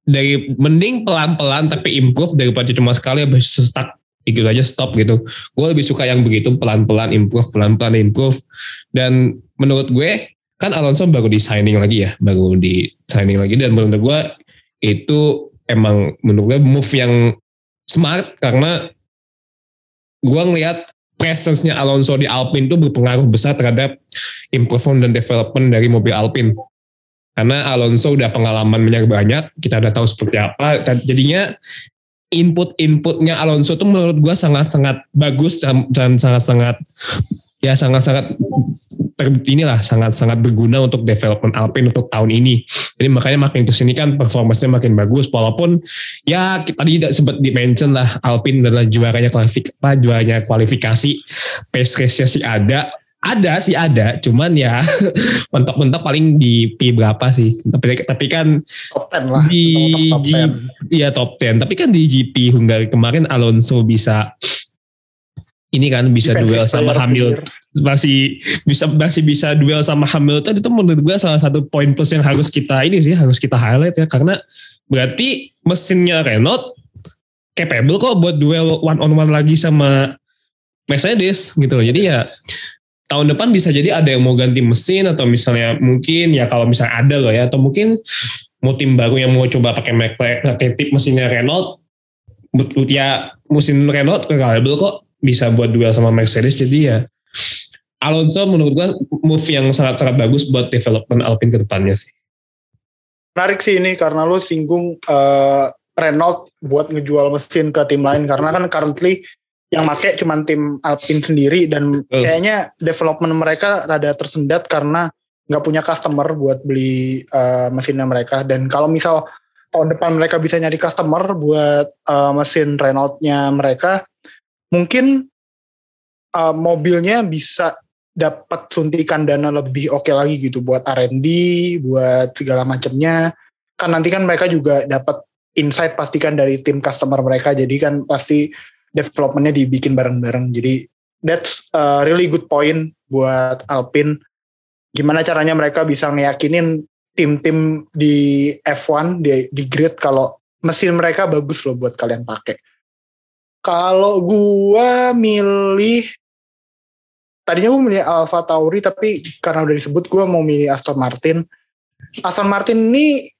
dari mending pelan-pelan tapi improve daripada cuma sekali habis stuck gitu aja stop gitu. Gue lebih suka yang begitu pelan-pelan improve, pelan-pelan improve. Dan menurut gue kan Alonso baru di signing lagi ya, baru di signing lagi dan menurut gue itu emang menurut gue move yang smart karena gue ngelihat presence-nya Alonso di Alpine itu berpengaruh besar terhadap improvement dan development dari mobil Alpine. Karena Alonso udah pengalamannya banyak, kita udah tahu seperti apa. Jadinya input-inputnya Alonso tuh menurut gue sangat-sangat bagus dan sangat-sangat ya sangat-sangat ter- inilah sangat-sangat berguna untuk development Alpine untuk tahun ini. Jadi makanya makin ke sini kan performanya makin bagus walaupun ya tadi tidak sempat di-mention lah Alpine adalah juaranya kualifikasi juaranya kualifikasi pace race sih ada ada sih ada. Cuman ya mentok-mentok paling di P berapa sih? Tapi tapi kan top 10 lah di, Mentok-mentok top di 10. iya top 10 tapi kan di GP Hungary kemarin Alonso bisa ini kan bisa Defensive duel sama Hamilton masih bisa masih bisa duel sama Hamilton. Itu menurut gue salah satu poin plus yang harus kita ini sih harus kita highlight ya. Karena berarti mesinnya Renault capable kok buat duel one on one lagi sama Mercedes gitu jadi ya tahun depan bisa jadi ada yang mau ganti mesin atau misalnya mungkin ya kalau misalnya ada loh ya atau mungkin mau tim baru yang mau coba pakai pakai tip mesinnya Renault but- ya mesin Renault reliable kok bisa buat duel sama Mercedes jadi ya Alonso menurut gua move yang sangat-sangat bagus buat development Alpine ke depannya sih. menarik sih ini karena lu singgung eh, Renault buat ngejual mesin ke tim lain karena kan currently yang make cuma tim Alpine sendiri dan Betul. kayaknya development mereka rada tersendat karena nggak punya customer buat beli eh, mesinnya mereka dan kalau misal tahun depan mereka bisa nyari customer buat eh, mesin Renault-nya mereka mungkin eh, mobilnya bisa dapat suntikan dana lebih oke lagi gitu buat R&D, buat segala macamnya. Kan nanti kan mereka juga dapat insight pastikan dari tim customer mereka. Jadi kan pasti developmentnya dibikin bareng-bareng. Jadi that's a really good point buat Alpine. Gimana caranya mereka bisa ngeyakinin tim-tim di F1 di, di grid kalau mesin mereka bagus loh buat kalian pakai. Kalau gua milih tadinya gue milih Alfa Tauri tapi karena udah disebut gue mau milih Aston Martin. Aston Martin ini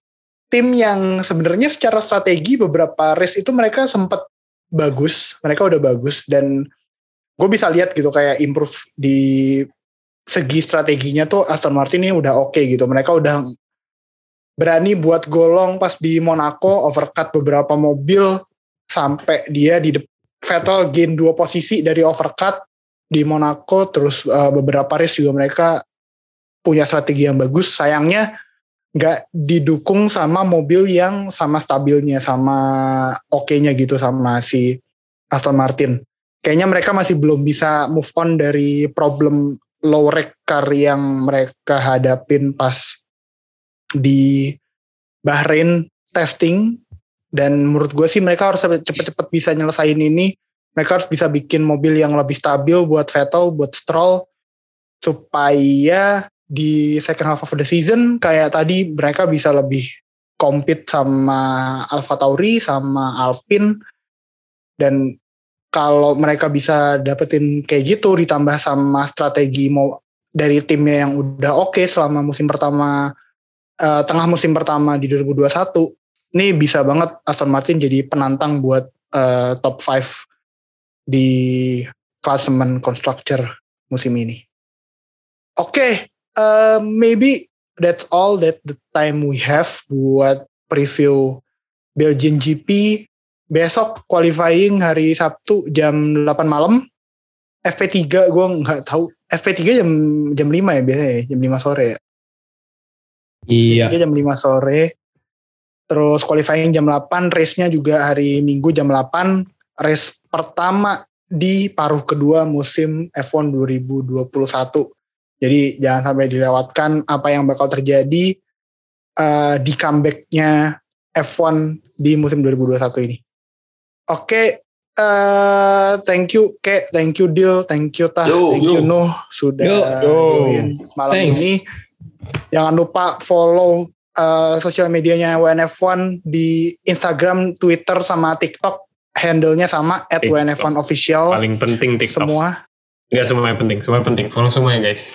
tim yang sebenarnya secara strategi beberapa race itu mereka sempat bagus, mereka udah bagus dan gue bisa lihat gitu kayak improve di segi strateginya tuh Aston Martin ini udah oke gitu. Mereka udah berani buat golong pas di Monaco overcut beberapa mobil sampai dia di Vettel gain dua posisi dari overcut di Monaco terus uh, beberapa race juga mereka punya strategi yang bagus sayangnya nggak didukung sama mobil yang sama stabilnya sama oke-nya gitu sama si Aston Martin. Kayaknya mereka masih belum bisa move on dari problem low rake car yang mereka hadapin pas di Bahrain testing. Dan menurut gue sih mereka harus cepet-cepet bisa nyelesain ini. Mereka harus bisa bikin mobil yang lebih stabil buat Vettel, buat Stroll, supaya di second half of the season kayak tadi mereka bisa lebih compete sama Alfa Tauri, sama Alpine, dan kalau mereka bisa dapetin kayak gitu ditambah sama strategi mau dari timnya yang udah oke selama musim pertama eh, tengah musim pertama di 2021 ini bisa banget Aston Martin jadi penantang buat eh, top 5 di klasemen constructor musim ini. Oke, okay, uh, maybe that's all that the time we have buat preview Belgian GP. Besok qualifying hari Sabtu jam 8 malam. FP3 gue nggak tahu. FP3 jam jam 5 ya biasanya ya, jam 5 sore ya. Iya. FP3 jam 5 sore. Terus qualifying jam 8, race-nya juga hari Minggu jam 8 race pertama di paruh kedua musim F1 2021. Jadi jangan sampai dilewatkan apa yang bakal terjadi uh, di comebacknya F1 di musim 2021 ini. Oke, okay, uh, thank you Ke, thank you Dil, thank you Tah, Yo, thank yo. you Nuh sudah Yo, yo. join malam Thanks. ini. Jangan lupa follow uh, sosial medianya WNF1 di Instagram, Twitter, sama TikTok. Handle-nya sama at TikTok. WNF1 official. Paling penting TikTok. Semua Enggak semuanya penting, semua penting. Follow semuanya guys.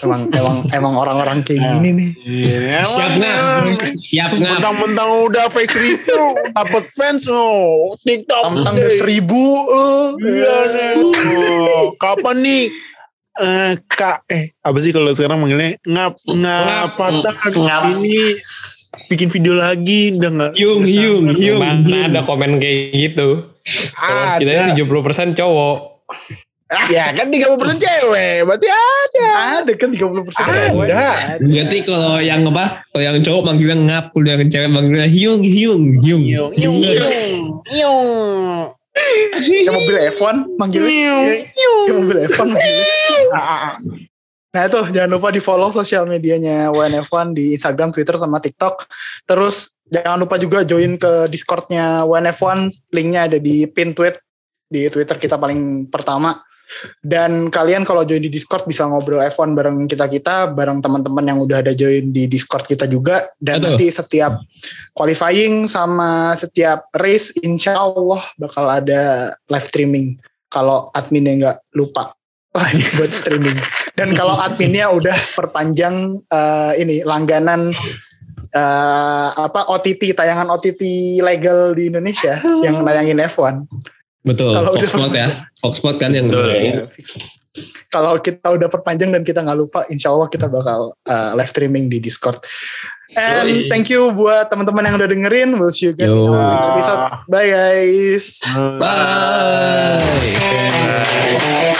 emang emang emang orang-orang kayak gini nih. Iya, Siap nggak? Siap nggak? Mentang-mentang udah face review, dapat fans oh, TikTok. Tentang udah seribu. eh. Iya nih. Oh, Kapan nih eh kak eh apa sih kalau sekarang manggilnya ngap ngap Ngap. ini bikin video lagi udah nggak Yung, yung, yung. Mana ada komen kayak gitu. Kalau kita ada 70% cowok. Ya kan 30% cewek berarti ada Ada kan 30 persen. Ada. Berarti kalau yang apa? Kalau yang cowok manggilnya ngap, kalau yang cewek manggilnya hiung, hiung, hiung. yung yung yung Kayak mobil F1 manggilnya. Kayak mobil F1 manggilnya. Nah itu jangan lupa di follow sosial medianya WNF1 di Instagram, Twitter, sama TikTok. Terus jangan lupa juga join ke Discordnya WNF1. Linknya ada di pin tweet di Twitter kita paling pertama. Dan kalian kalau join di Discord bisa ngobrol F1 bareng kita-kita, bareng teman-teman yang udah ada join di Discord kita juga. Dan Betul. nanti setiap qualifying sama setiap race, insya Allah bakal ada live streaming. Kalau adminnya nggak lupa live buat streaming. Dan kalau adminnya udah perpanjang eh, ini langganan eh, apa OTT tayangan OTT legal di Indonesia yang nayangin F1. Betul. Kalau Fox udah- Sport ya. Fox Sport kan yang Betul. Fix. Kalau kita udah perpanjang dan kita nggak lupa, insya Allah kita bakal uh, live streaming di Discord. And Yoi. thank you buat teman-teman yang udah dengerin. We'll see you guys Yo. in the next episode. Bye guys. Bye. Bye.